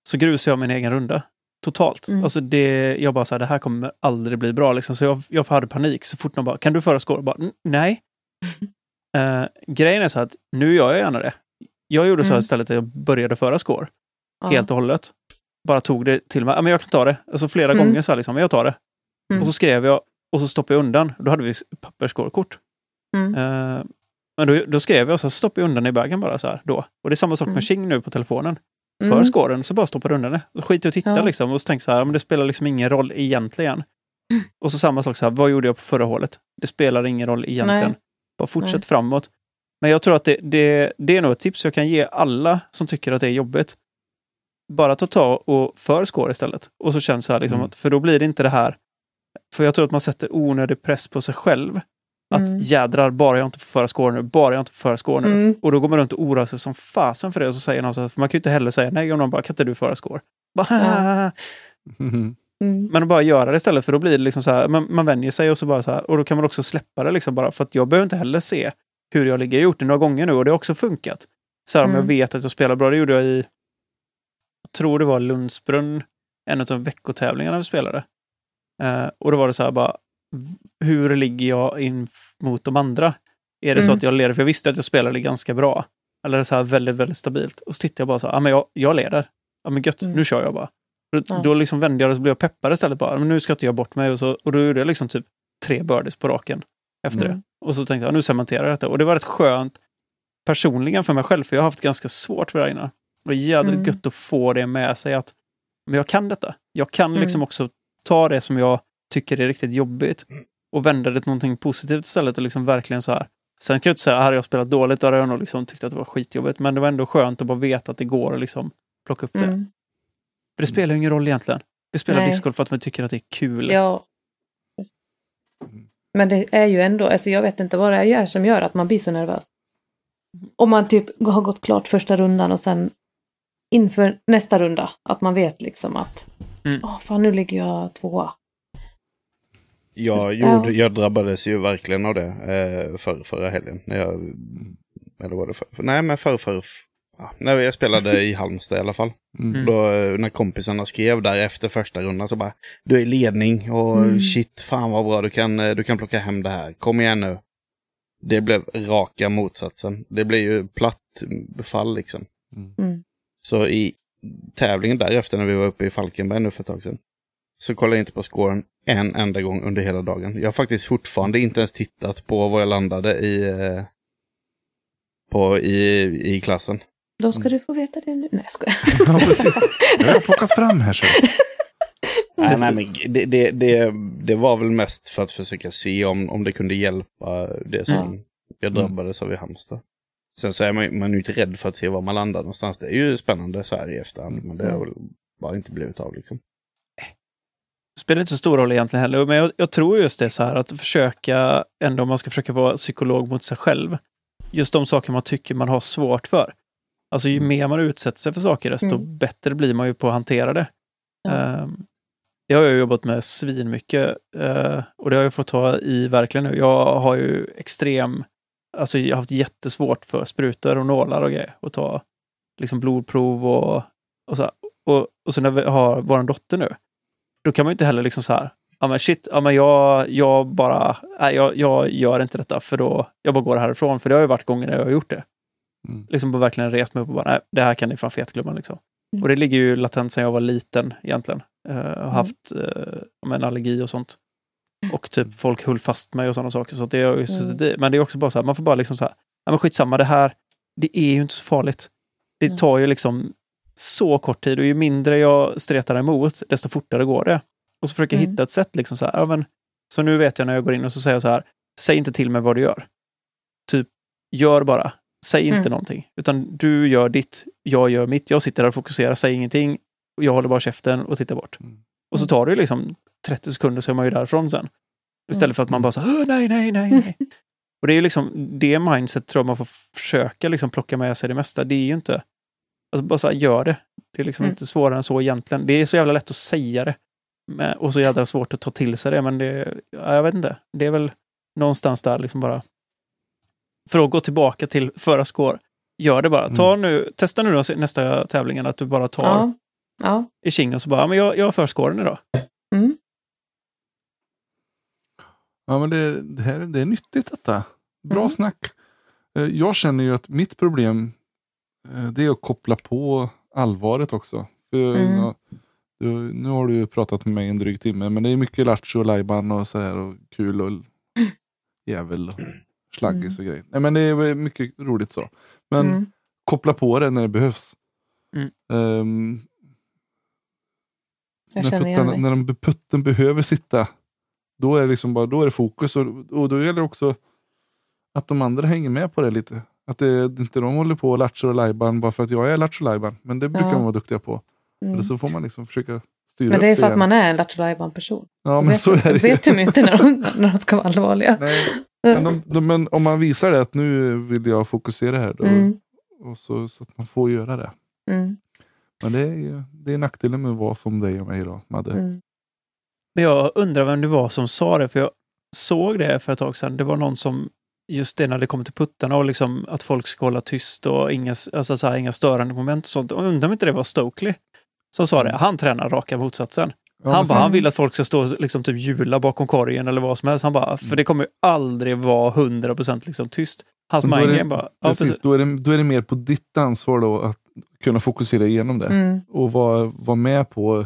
så grusade jag min egen runda. Totalt. Mm. Alltså det, jag bara så här, det här kommer aldrig bli bra. Liksom. Så jag, jag hade panik så fort någon bara, kan du föra score? Jag Bara, "N- nej. [laughs] Eh, grejen är så att nu gör jag gärna det. Jag gjorde så här Mm. istället att jag började föra score. Ja. Helt och hållet. Bara tog det till mig. Ja, men jag kan ta det. Alltså flera Mm. gånger så här liksom, jag tar det. Mm. Och så skrev jag och så stoppade jag undan. Då hade vi pappersscorekort. Mm. Eh, men då, då skrev jag och så stoppade jag undan i bagen bara så här då. Och det är samma sak Mm. med Ching nu på telefonen. För Mm. scoren så bara stoppar du undan det. Då skiter jag och tittar Ja. liksom och så tänker jag så här, men det spelar liksom ingen roll egentligen. Mm. Och så samma sak så här, vad gjorde jag på förra hålet? Det spelar ingen roll egentligen. Nej. Bara fortsätt Nej. framåt. Men jag tror att det, det, det är nog ett tips jag kan ge alla som tycker att det är jobbigt. Bara ta tag och för score istället. Och så känns det här liksom Mm. att, för då blir det inte det här. För jag tror att man sätter onödig press på sig själv. Att Mm. jädrar, bara jag inte får föra score nu, bara jag inte får föra score nu. Mm. Och då går man runt och oroar sig som fasen för det. Och så säger någon så här, för man kan ju inte heller säga nej om någon bara, kan inte du föra score? Bara, Ja. Mm. Men att bara göra det istället, för då blir det liksom så här, man, man vänjer sig och så bara så här, och då kan man också släppa det liksom bara, för att jag behöver inte heller se hur jag ligger. Jag har gjort det några gånger nu och det har också funkat. Så här, om Mm. jag vet att jag spelar bra, det gjorde jag i, jag tror det var Lundsbrunn, en av de veckotävlingarna vi spelade. Eh, och då var det så här bara, hur ligger jag in mot de andra? Är det så Mm. att jag leder? För jag visste att jag spelade ganska bra. Eller så här väldigt, väldigt stabilt. Och så tittade jag bara så här, ja men jag, jag leder. Ja men gött, Mm. nu kör jag bara. Då, Ja. då liksom vände jag och så blev jag peppad istället bara, men nu ska jag inte göra bort mig. Och, så, och då gjorde jag liksom typ tre birdies på raken efter Mm. det. Och så tänkte jag, nu cementerar jag detta. Och det var rätt skönt personligen för mig själv, för jag har haft ganska svårt för det här innan. Och det är jädrigt Mm. gött att få det med sig att men jag kan detta. Jag kan Mm. liksom också ta det som jag tycker är riktigt jobbigt och vända det till någonting positivt istället och liksom verkligen så här. Sen kan jag inte säga, hade jag spelat dåligt, då hade jag nog liksom tyckt att det var skitjobbigt. Men det var ändå skönt att bara veta att det går att liksom plocka upp det. Mm. För det spelar ju ingen roll egentligen. Vi spelar Nej. discgolf för att vi tycker att det är kul. Ja. Men det är ju ändå, alltså jag vet inte vad det är som gör att man blir så nervös. Om man typ har gått klart första rundan och sen inför nästa runda, att man vet liksom att Mm. åh fan nu ligger jag tvåa. Jag, Ja. gjorde, jag drabbades ju verkligen av det eh, för, förra helgen. När jag, eller var det för, för, nej, men för, för, ja, när jag spelade i [laughs] Halmstad i alla fall. Mm. Då, eh, när kompisarna skrev där efter första rundan så bara Du är i ledning och Mm. shit, fan vad bra, du kan, eh, du kan plocka hem det här. Kom igen nu. Det blev raka motsatsen. Det blev ju platt befall liksom. Mm. Så i tävlingen därefter när vi var uppe i Falkenberg nu för ett tag sedan. Så kollade jag inte på scoren en enda gång under hela dagen. Jag har faktiskt fortfarande inte ens tittat på vad jag landade i, eh, på, i, i klassen. Då ska du få veta det nu. Nej jag skojar. [laughs] Ja, precis. Har jag plockat fram här så. [laughs] Nej, nej, men det, det, det, det var väl mest för att försöka se om, om det kunde hjälpa det som jag drabbades av i Halmstad. Sen så är man, man är ju inte rädd för att se var man landar någonstans. Det är ju spännande så här i efterhand, men det har väl bara inte blivit av liksom. Spelar inte så stor roll egentligen heller. Men jag, jag tror just det så här att försöka, ändå om man ska försöka vara psykolog mot sig själv. Just de saker man tycker man har svårt för. Alltså ju mer man utsätter sig för saker, desto Mm. bättre blir man ju på att hantera det. Ja. Ehm, det har jag jobbat med svinmycket uh, och det har jag fått ta i verkligen nu. Jag har ju extrem, alltså jag har haft jättesvårt för sprutor och nålar och grejer. Och ta liksom blodprov och, och så. här. Och, och så när vi har vår dotter nu, då kan man ju inte heller liksom så här, ja men shit, ja men jag, jag bara, nej, jag, jag gör inte detta för då, jag bara går härifrån. För det har ju varit gånger när jag har gjort det. Mm. Liksom verkligen rest mig upp och bara, nej, det här kan ni fan fetglömma liksom. Mm. Och det ligger ju latent sedan jag var liten egentligen. Uh, har Mm. haft uh, en allergi och sånt. Och typ folk höll fast mig och sådana saker. Så att det har ju suttit i. Men det är också bara så här, man får bara liksom så här, ja men skitsamma, det här, det är ju inte så farligt. Det Nej. tar ju liksom så kort tid och ju mindre jag stretar emot, desto fortare går det. Och så försöker jag Mm. hitta ett sätt liksom så här, ja men, så nu vet jag när jag går in och så säger jag så här, säg inte till mig vad du gör. Typ, gör bara. Säg inte Mm. någonting. Utan du gör ditt, jag gör mitt. Jag sitter där och fokuserar, säger ingenting. Och jag håller bara käften och tittar bort. Mm. Och så tar det liksom 30 sekunder så är man ju därifrån sen. Istället för att man bara så "Åh, nej, nej, nej, nej. [laughs] Och det är ju liksom det mindset tror jag man får försöka liksom plocka med sig det mesta. Det är ju inte... Alltså bara så här, gör det. Det är liksom Mm. inte svårare än så egentligen. Det är så jävla lätt att säga det. Men- Och så jävla svårt att ta till sig det. Men det, ja, jag vet inte. Det är väl någonstans där liksom bara... För att gå tillbaka till förra score. Gör det bara. Ta nu, testa nu då nästa tävlingen att du bara tar Ja. Ja. i king och så bara, "Ja, men jag, jag har förskåren idag. Mm. Ja, men det, det, här, det är nyttigt detta. Bra Mm. snack. Eh, Jag känner ju att mitt problem det är att koppla på allvaret också. För, Mm. ja, du, nu har du ju pratat med mig en dryg timme, men det är mycket lattjo och lajban och så här och kul och [clears throat] jävel och slaggis och grejer. Nej, men det är mycket roligt så. Men Mm. koppla på det när det behövs. Mm. Jag när, dig. när de, putten behöver sitta, då är det liksom bara, då är det fokus. Och, och då gäller det också att de andra hänger med på det lite. Att det, inte de håller på och latchar och lajban bara för att jag är lattjo lajban. Men det brukar Ja. man vara duktiga på. Mm. Eller så får man liksom försöka styra Men det är för att igen. man är en lattjo person. Ja, men vet, så är det vet de ju inte när de, när de ska vara allvarliga. [laughs] Nej, men, de, de, men om man visar det att nu vill jag fokusera här. Då, Mm. och så, så att man får göra det. Mm. Men det är, det är nackdelen med att vara som dig och mig då, Madde. Mm. Men jag undrar vem det var som sa det, för jag såg det för ett tag sedan. Det var någon som, just det när det kommer till puttarna och liksom att folk ska hålla tyst och inga, alltså så här, inga störande moment och sånt. Jag undrar om inte det var Stokely som sa det. Han tränar raka motsatsen. Ja, han bara, sen- han vill att folk ska stå och liksom typ jula bakom korgen eller vad som helst. Han bara, för det kommer ju aldrig vara 100% liksom tyst. Hans Men då är det- mindgame bara, ja, Precis, precis. Då, är det, då är det mer på ditt ansvar då att kunna fokusera igenom det. Mm. Och vara, vara med på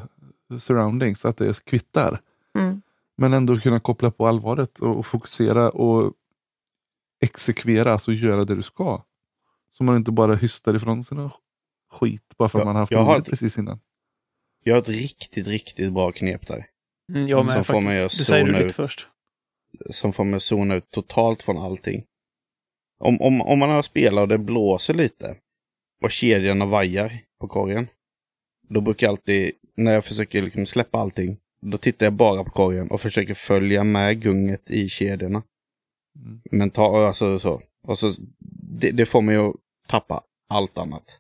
surroundings, att det kvittar. Mm. Men ändå kunna koppla på allvaret och, och fokusera och exekvera, alltså göra det du ska. Så man inte bara hystar ifrån sina skit bara för att Ja, man har haft jag har ett- precis innan. Jag har ett riktigt, riktigt bra knep där. Mm, jag med Som får mig faktiskt. att Du säger det zona lite ut. först. Som får mig att zona ut totalt från allting. Om, om, om man har spelat och det blåser lite och kedjorna vajar på korgen. Då brukar jag alltid, när jag försöker liksom släppa allting, då tittar jag bara på korgen och försöker följa med gunget i kedjorna. Mm. Men ta, alltså så. Och så det, det får mig att tappa allt annat.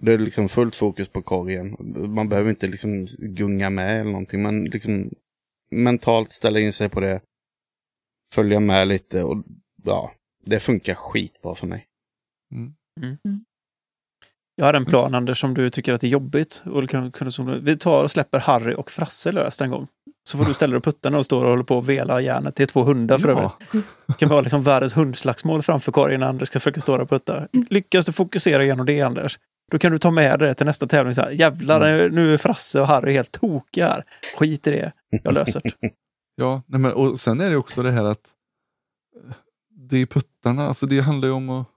Det är liksom fullt fokus på korgen. Man behöver inte liksom gunga med eller någonting. Man liksom mentalt ställa in sig på det. Följa med lite och ja, det funkar skitbra för mig. Jag har en plan, Anders, som du tycker att det är jobbigt. Och kan, kan, som, vi tar och släpper Harry och Frasse löst en gång. Så får du ställa dig på puttarna och står och håller på och vela järnet. Det är två hundar för övrigt. Det kan vara liksom världens hundslagsmål framför korgen när Anders ska försöka stå där och putta. Lyckas du fokusera igenom det, Anders, då kan du ta med det till nästa tävling. Så här, Jävlar, nu är Frasse och Harry helt tokiga här. Skit i det. Jag löser det. [laughs] Ja, nej men, och sen är det också det här att eh, det är puttarna, alltså det handlar ju om att eh,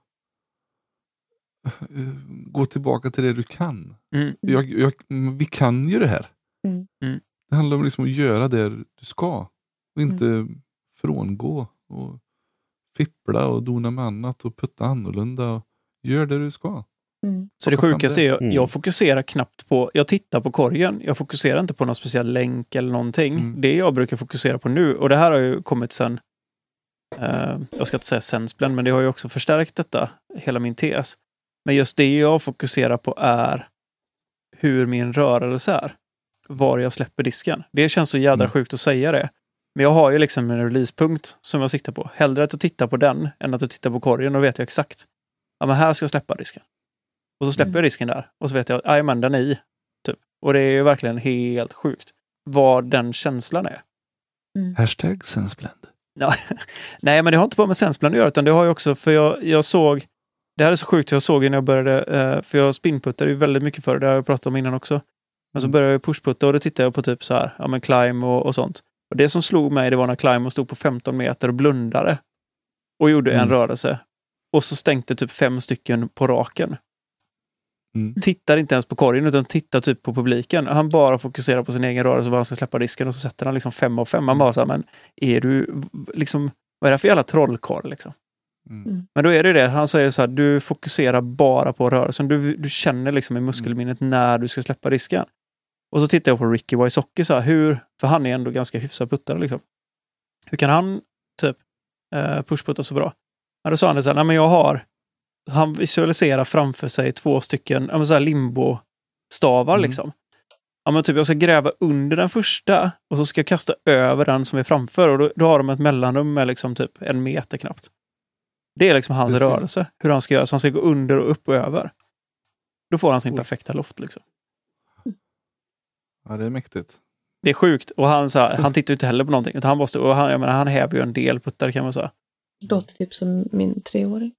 [laughs] gå tillbaka till det du kan. Mm. Jag, jag, vi kan ju det här. Mm. Mm. Det handlar om liksom att göra det du ska. Och inte frångå och fippla och dona med annat och putta annorlunda. Och gör det du ska. Mm. Så det sjukaste är, Mm. jag fokuserar knappt på, jag tittar på korgen, jag fokuserar inte på någon speciell länk eller någonting. Mm. Det jag brukar fokusera på nu, och det här har ju kommit sen, eh, jag ska inte säga sen men det har ju också förstärkt detta, hela min tes. Men just det jag fokuserar på är hur min rörelse är. Var jag släpper disken. Det känns så jädra Mm. sjukt att säga det. Men jag har ju liksom en releasepunkt som jag siktar på. Hellre att jag tittar på den än att jag tittar på korgen. Då vet jag exakt. Ja, men här ska jag släppa disken. Och så släpper Mm. jag disken där. Och så vet jag att jajamän, den är i. Typ. Och det är ju verkligen helt sjukt vad den känslan är. Hashtag sensblend. [laughs] Nej, men det har inte bara med Sensplan att göra, utan det har ju också, för jag, jag såg, det här är så sjukt, jag såg när jag började, eh, för jag spinputtade ju väldigt mycket förr, det har jag pratat om innan också. Men så Mm. började jag pushputta och då tittade jag på typ så här, ja men climb och, och sånt. Och det som slog mig, det var när climb stod på 15 meter och blundade. Och gjorde en Mm. rörelse. Och så stänkte typ fem stycken på raken. Mm. Tittar inte ens på korgen utan tittar typ på publiken. Han bara fokuserar på sin egen rörelse, var han ska släppa disken och så sätter han liksom fem av fem. Man bara så här, men är du liksom, vad är det för jävla trollkarl liksom? Mm. Men då är det det, han säger så här, du fokuserar bara på rörelsen. Du, du känner liksom i muskelminnet när du ska släppa disken. Och så tittar jag på Ricky Wysocki så här, hur, för han är ändå ganska hyfsad puttare liksom. Hur kan han typ eh, pushputta så bra? Ja, då sa han det så här, nej men jag har, han visualiserar framför sig två stycken ja, men så här limbo-stavar Mm. liksom. Ja men typ jag ska gräva under den första och så ska jag kasta över den som är framför och då, då har de ett mellanrum med liksom typ en meter knappt. Det är liksom hans Precis. rörelse, hur han ska göra. Så han ska gå under och upp och över. Då får han sin Oj. perfekta loft liksom. Ja, det är mäktigt. Det är sjukt. Och han, så här, han tittar ju inte heller på någonting. Utan han, måste, och han, jag menar, han häver ju en del puttar kan man säga. Låter typ som min treåring.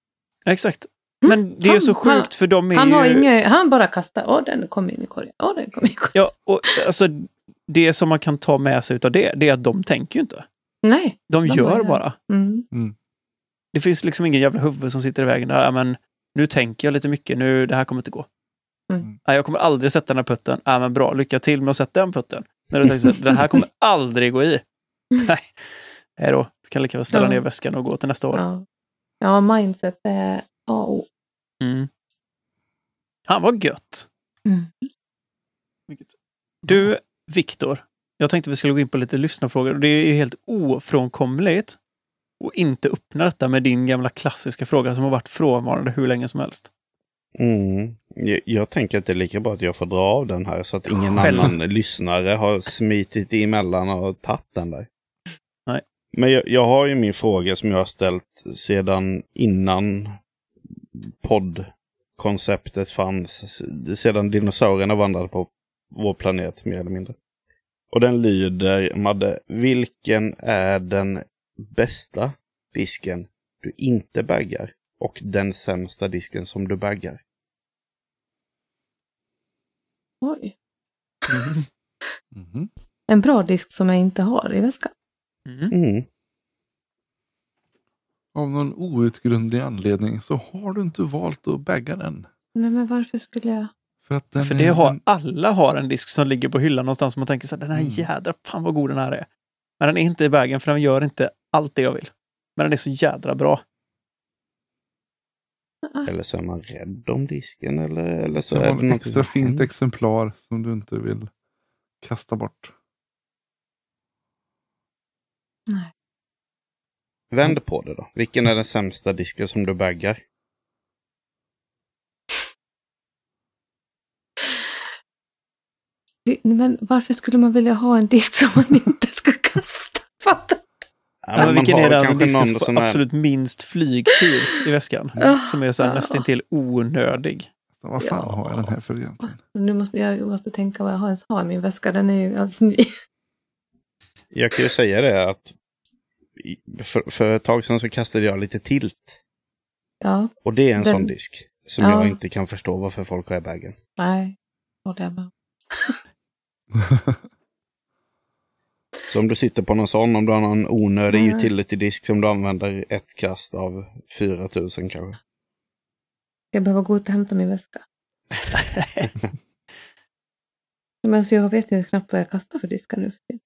Exakt. Men det är Han- så sjukt han- för de är Han ju... har inget, han bara kastar, åh den kom in i korgen, åh den kom in i korgen. Ja, och alltså det som man kan ta med sig utav det, det är att de tänker ju inte. Nej. De De gör bara bara. Mm. Det finns liksom ingen jävla huvud som sitter i vägen där. Men nu tänker jag lite mycket, nu, det här kommer inte gå. Mm. Nej, jag kommer aldrig sätta den här putten. Ja, men bra, lycka till med att sätta den putten. När du tänker så här, den här kommer aldrig gå i. [laughs] Nej, Nej då. Du kan lika väl ställa Ja. ner väskan och gå till nästa år. Ja. ja, mindset är A och O. Mm. Han var gött. Mm. Du, Viktor. Jag tänkte vi skulle gå in på lite lyssnarfrågor. Det är helt ofrånkomligt att inte öppna detta med din gamla klassiska fråga som har varit frånvarande hur länge som helst. Mm. Jag, jag tänker att det är lika bra att jag får dra av den här så att ingen Själv. annan lyssnare har smitit emellan och tagit den där. Nej. Men jag, jag har ju min fråga som jag har ställt sedan innan poddkonceptet fanns. Sedan dinosaurierna vandrade på vår planet mer eller mindre. Och den lyder, Madde, vilken är den bästa disken du inte baggar? Och den sämsta disken som du baggar? Oj. Mhm. En bra disk som jag inte har i väskan. Mm. Mm. Av någon outgrundlig anledning så har du inte valt att bagga den. Nej, men varför skulle jag? För att den För är, det har, alla har en disk som ligger på hyllan någonstans som man tänker så här, den här Mm. jädra, fan vad god den här är. Men den är inte i vägen för den gör inte allt det jag vill. Men den är så jädra bra. Eller så är man rädd om disken eller, eller så det är det någonting extra fint händer. exemplar som du inte vill kasta bort. Nej. Vänd på det då. Vilken är den sämsta disken som du baggar? Men varför skulle man vilja ha en disk som man inte ska kasta? [laughs] Fattar men man vilken är den någon som är- absolut minst flygtid i väskan? Ja. Som är så här nästintill onödig. Så vad fan Ja. har jag den här för egentligen? Nu måste jag måste tänka vad jag har ens har i min väska. Den är ju alldeles ny. Jag kan ju säga det att för, för ett tag sedan så kastade jag lite tilt. Ja, Och det är en Den- sån disk som Ja. jag inte kan förstå varför folk har i bagen. nej. Håller jag med. [laughs] [laughs] Så om du sitter på någon sån, om du har någon onödig Nej. utility-disk som du använder ett kast av 4000 kanske. Jag behöver gå ut och hämta min väska. [laughs] Men så jag vet ju knappt vad jag kastar för diskar nu för tiden.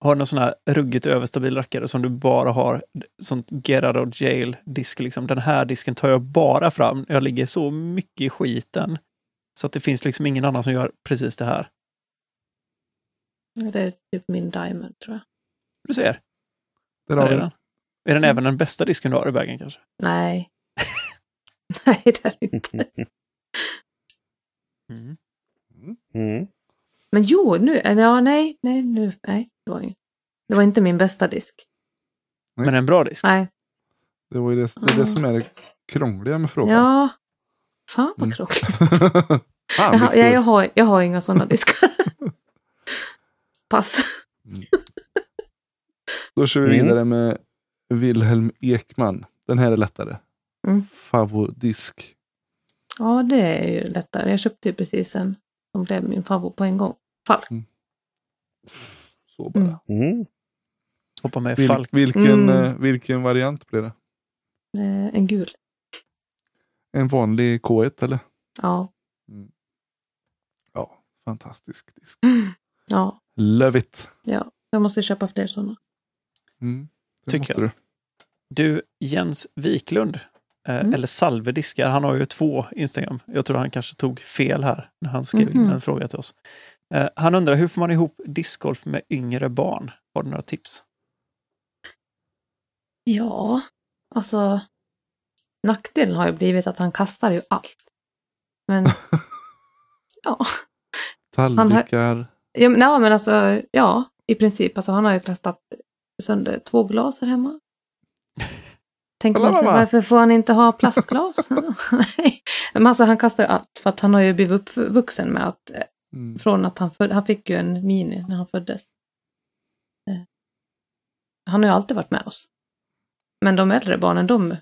Har du någon sån här ruggigt överstabil rackare som du bara har sånt get out of jail disk liksom. Den här disken tar jag bara fram. Jag ligger så mycket i skiten. Så att det finns liksom ingen annan som gör precis det här. Det är typ min diamond tror jag. Du ser. Där har är vi den. Är den även den bästa disken du har i bagen kanske? Nej. [laughs] nej, det är inte. [laughs] Mm. Mm. Men jo, nu, eller ja, nej, nej, nu, nej, det var inget. Det var inte min bästa disk. Nej. Men en bra disk. Nej. Det, var ju det, det är det som är det krångliga med frågan. Ja. Fan vad Mm. krångligt. [laughs] Fan, Jag, jag, har, jag har inga sådana diskar. Pass. [laughs] Då kör vi Mm. vidare med Wilhelm Ekman. Den här är lättare. Mm. Favodisk. Ja, det är ju lättare. Jag köpte ju precis en som blev min favorit på en gång. Falk. Så bara. Mm. Mm. Hoppa med Vil, falk. vilken, Mm. eh, vilken variant blir det? Eh, en gul. En vanlig K1 eller? Ja. Ja, fantastisk disk. Ja. Love it. ja. Jag måste köpa fler sådana. Mm. Tycker jag. du. Du, Jens Wiklund Eh, Mm. Eller Salve diskar. Han har ju två Instagram. Jag tror han kanske tog fel här när han skrev in Mhm. en fråga till oss. Eh, Han undrar hur får man ihop discgolf med yngre barn? Har du några tips? Ja, alltså nackdelen har ju blivit att han kastar ju allt. Men [laughs] ja, Tallrikar. Ja men, ja, men alltså ja, i princip. Alltså han har ju kastat sönder två glas här hemma. [laughs] Tänker man sig, varför får han inte ha plastglas? Nej. [laughs] [laughs] men alltså han kastar ju allt för att han har ju blivit uppvuxen med att eh, Mm. från att han, föd, han fick ju en mini när han föddes. Eh, Han har ju alltid varit med oss. Men de äldre barnen, de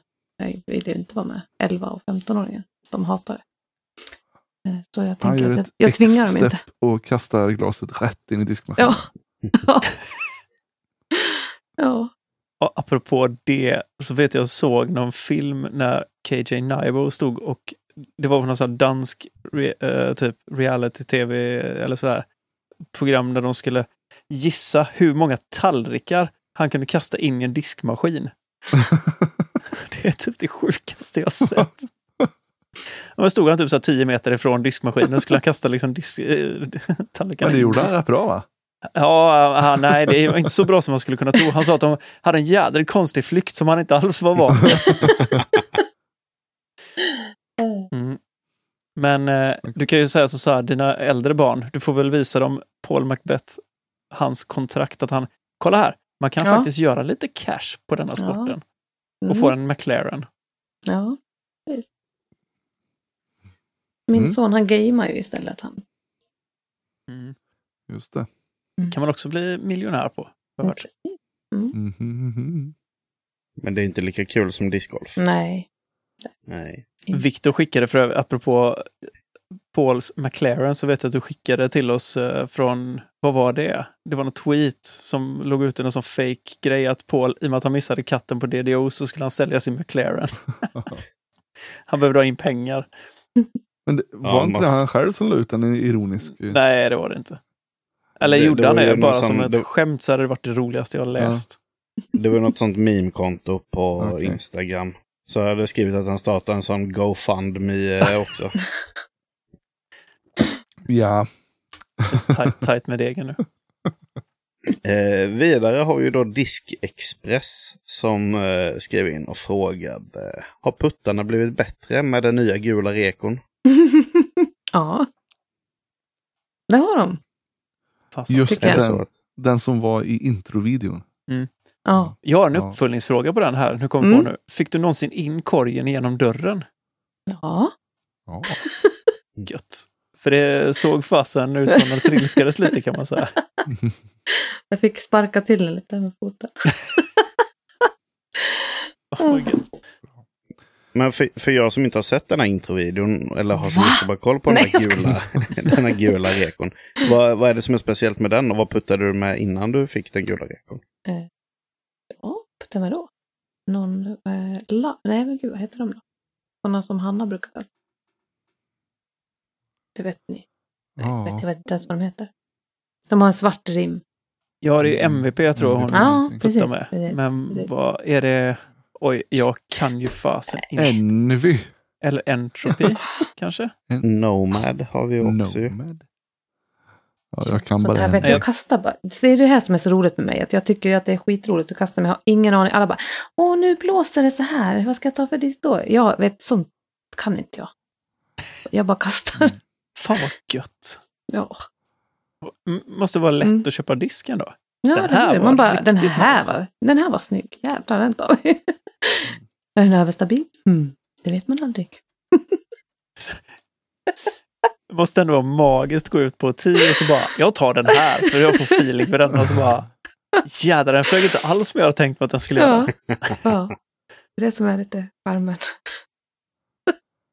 vill ju inte vara med. 11 och 15-åringar. De hatar det. Eh, Så jag Han tänker gör att jag, ett jag tvingar dem inte. Och kastar glaset rätt in i diskmaskinen. Ja. ja. [laughs] Och apropå det så vet jag såg någon film när KJ Naibo stod och det var någon sån här dansk re, eh, typ reality-tv eller sådär program där de skulle gissa hur många tallrikar han kunde kasta in i en diskmaskin. [laughs] [laughs] Det är typ det sjukaste jag sett. Men stod han typ så här 10 meter ifrån diskmaskinen och skulle han kasta liksom disk, äh, tallrikarna. Men det gjorde han rätt bra va? Ja, han, nej, det var inte så bra som man skulle kunna tro. Han sa att de hade en jädrigt konstig flykt som han inte alls var van vid. [laughs] Mm. Men eh, du kan ju säga så, så här, dina äldre barn, du får väl visa dem Paul Macbeth, hans kontrakt att han, kolla här, man kan Ja. faktiskt göra lite cash på denna sporten och få en McLaren. Mm. Ja, visst. Min Mm. son han gamear ju istället han. Mm. Just det. kan man också bli miljonär på. Precis. Mhm, mhm. Men det är inte lika kul som discgolf. Nej. Nej. Victor skickade för övrigt, apropå Pauls McLaren, så vet jag att du skickade till oss eh, från, vad var det? Det var något tweet som låg ute, någon sån fake grej att Paul, i och med att han missade katten på DDO, så skulle han sälja sin McLaren. [laughs] han behövde ha in pengar. [laughs] Men det, var Ja, inte massa- det han själv som la ut den ironisk? Nej, det var det inte. Eller Det- gjorde det han det bara som- som ett det- skämt så hade det varit det roligaste jag läst. Det var något sånt meme-konto på Okej. Instagram. Så jag hade skrivit att han startade en sån GoFundMe eh, också. [laughs] Ja. Tight, tight med degen nu. Eh, vidare har vi ju då Diskexpress som eh, skrev in och frågade Har puttarna blivit bättre med den nya gula rekon? [laughs] ja. Det har de. Fasen. Just den, den som var i introvideon. Ja. Jag har en uppföljningsfråga på den här. Nu kommer jag Mm. på nu. Fick du någonsin in korgen genom dörren? Ja. Ja. [laughs] Gött. För det såg fasen ut som att det trilskades lite kan man säga. [laughs] Jag fick sparka till den lite med foten. Oh, vad gött. Men för, för jag som inte har sett den här introvideon eller har så Va? mycket bara koll på den Nej, här jag gula, [laughs] den här gula rekon. Vad, vad är det som är speciellt med den och vad puttade du med innan du fick den gula rekon? Ja, putta med då. Någon, eh, la, nej men gud vad heter de då? Sådana som Hanna brukar kasta. Det vet ni. Nej, Ja. vet, jag vet inte ens vad de heter. De har en svart rim. Ja, det är ju MVP jag tror hon Mm. Ja, någonting. precis. puttar med. precis. Men precis. vad är det? Oj, jag kan ju fasen inte. Envy. Eller entropy kanske? Nomad har vi också ju. Nomad. Ja, jag kan Sånt bara här vet jag, jag kastar bara. Det är det här som är så roligt med mig. Att jag tycker att det är skitroligt att kasta, men jag har ingen aning. Alla bara, åh nu blåser det så här. Vad ska jag ta för disk då? Jag vet, sånt kan inte jag. Jag bara kastar. Mm. Fan vad gött. Ja, M- Måste vara lätt Mm. att köpa disken då. Ja Den det här är det. var Man bara, den här, nice. var, den här var snygg. Jävlar, den tar vi. [laughs] Är den överstabil? Mm, det vet man aldrig. Det [laughs] måste ändå vara magiskt att gå ut på 10 och så bara, jag tar den här för jag får feeling för den och så bara, jädrar den flög inte alls som jag hade tänkt mig att den skulle göra. Ja. ja. Det är det som är lite charmen.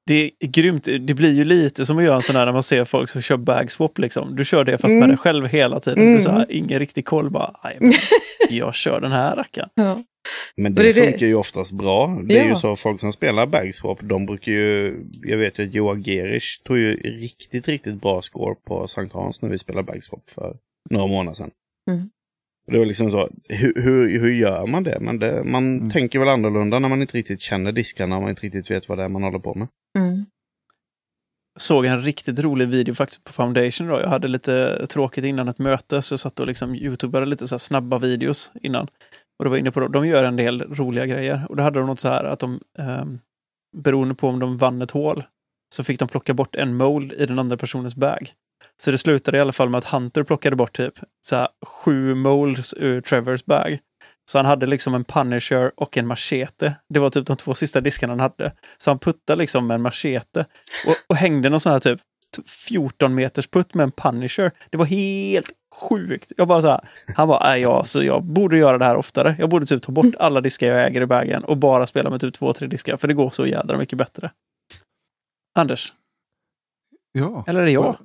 Det är grymt. Det blir ju lite som att göra en sån här när man ser folk som kör bagswap liksom. Du kör det fast Mm. med dig själv hela tiden. Du Mm. så här, ingen riktig koll bara, "Nej, men [laughs] jag kör den här rackaren. Ja. Men det, det funkar ju oftast bra. Det är ju Ja. så folk som spelar bagswap, de brukar ju, jag vet ju att Joa Gerish tog ju riktigt, riktigt bra score på Sankt Hans när vi spelade bagswap för några månader sedan. Mm. Och Det var liksom så, hur, hur, hur gör man det? Men det, man Mm. tänker väl annorlunda när man inte riktigt känner diskarna och man inte riktigt vet vad det är man håller på med. Mm. såg en riktigt rolig video faktiskt på Foundation. Då. Jag hade lite tråkigt innan ett möte så jag satt och liksom youtubade lite så här snabba videos innan. Och då var jag inne på det. De gör en del roliga grejer. Och då hade de något så här att de, um, beroende på om de vann ett hål, så fick de plocka bort en mold i den andra personens bag. Så det slutade i alla fall med att Hunter plockade bort typ så här, sju molds ur Trevors bag. Så han hade liksom en Punisher och en machete. Det var typ de två sista diskarna han hade. Så han puttade liksom med en machete och, och hängde någon sån här typ 14 meters putt med en Punisher. Det var helt sjukt. Jag bara så här, han bara, nej ja, så jag borde göra det här oftare. Jag borde typ ta bort [laughs] alla diskar jag äger i bagen och bara spela med typ två, tre diskar, för det går så jädra mycket bättre. Anders, Ja. eller är det jag?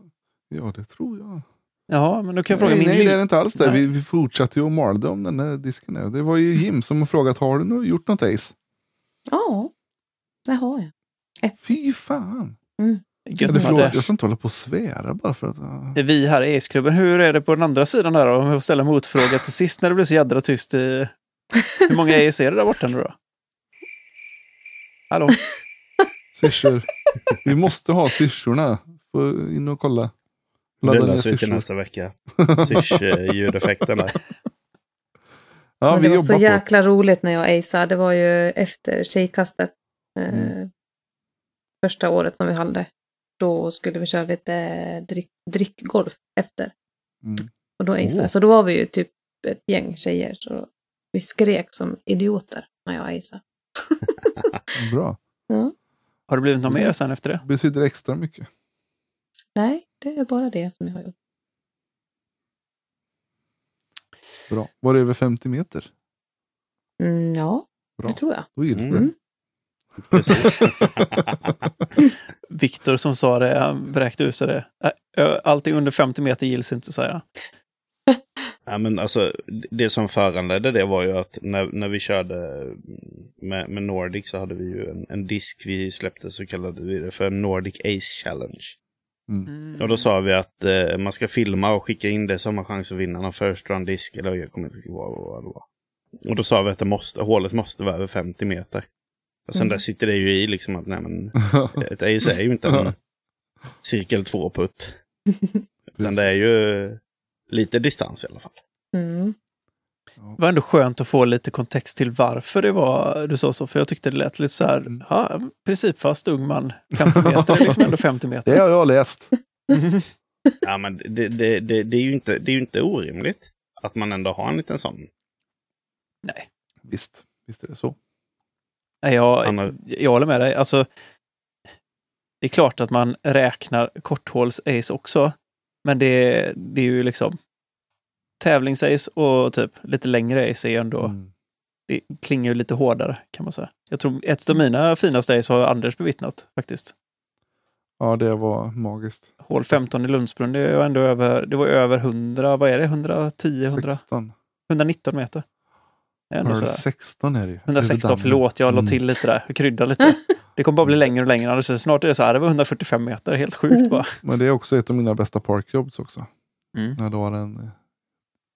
Ja, det tror jag. Ja, men då kan jag fråga nej, min nej, det är inte alls det. Vi, vi fortsatte ju och malde om den där disken. här. Det var ju Jim som har frågat, har du nu gjort något Ace? Ja, det har jag. Fy fan! Gött Eller förlåt, det. jag ska inte hålla på och svära bara för att... ja. Det vi här i Ace-klubben. Hur är det på den andra sidan där då? Om jag får ställa motfråga till sist när det blev så jädra tyst. I... [laughs] Hur många Ace är det där borta nu då? Hallå? [laughs] Syrsor. Vi måste ha syrsorna. In och kolla. Ladda ner syrsor. nästa vecka. [laughs] Syrs-ljudeffekten där. Ja, Men vi det var så jobbar på jäkla roligt när jag aceade. Det var ju efter tjejkastet. Eh, Mm. Första året som vi hade. Då skulle vi köra lite drick, drickgolf efter. Mm. Och då aceade jag. Så då var vi ju typ ett gäng tjejer. Så vi skrek som idioter när jag aceade. [laughs] Bra. Har det blivit något mer sen efter det? Betyder extra mycket. Nej, det är bara det som jag har gjort. Bra. Var det över 50 meter? Mm, ja, Bra. det tror jag. Då gills Mm. det. [laughs] Viktor som sa det, han vräkte ut sig det. Allting under 50 meter gills inte, säger han. [laughs] Ja, men alltså, det som föranledde det var ju att när, när vi körde med, med Nordic så hade vi ju en, en disk vi släppte så kallade vi det för Nordic Ace Challenge. Mm. Och då sa vi att eh, man ska filma och skicka in det som har chans att vinna någon first round disk. Eller jag kommer inte ihåg vad, det var. Och då sa vi att det måste, hålet måste vara över 50 meter. Och sen Mm. där sitter det ju i liksom att nej men [laughs] ett ace är ju inte en [laughs] cirkel 2 putt. [laughs] Utan det är ju lite distans i alla fall. Mm. Det var ändå skönt att få lite kontext till varför det var du sa så, för jag tyckte det lät lite så här, Mm. ja, principfast ung man, 50 meter är liksom ändå 50 Det meter. har jag läst. [laughs] Ja men det, det, det, det, är ju inte, det är ju inte orimligt att man ändå har en liten sån. Nej, Visst, visst är det så. Nej, jag, Anna- jag håller med dig. Alltså, det är klart att man räknar korthåls-ace också, men det, det är ju liksom tävlings-ace och typ lite längre ace är ju ändå, Mm. det klingar ju lite hårdare kan man säga. Jag tror ett av mina finaste ace har Anders bevittnat faktiskt. Ja, det var magiskt. Hål 15 i Lundsbrunn, det var ändå över, det var över 100, vad är det, 110, 100, 16. 119 meter. Det är ändå Var sådär. det 16 är det ju. 116, Över dammen. förlåt, jag la Mm. till lite där. Jag kryddade lite. [laughs] Det kommer bara bli längre och längre. Alltså, snart är det så här, det var 145 meter, helt sjukt bara. Men det är också ett av mina bästa parkjobs också. Mm. När det var en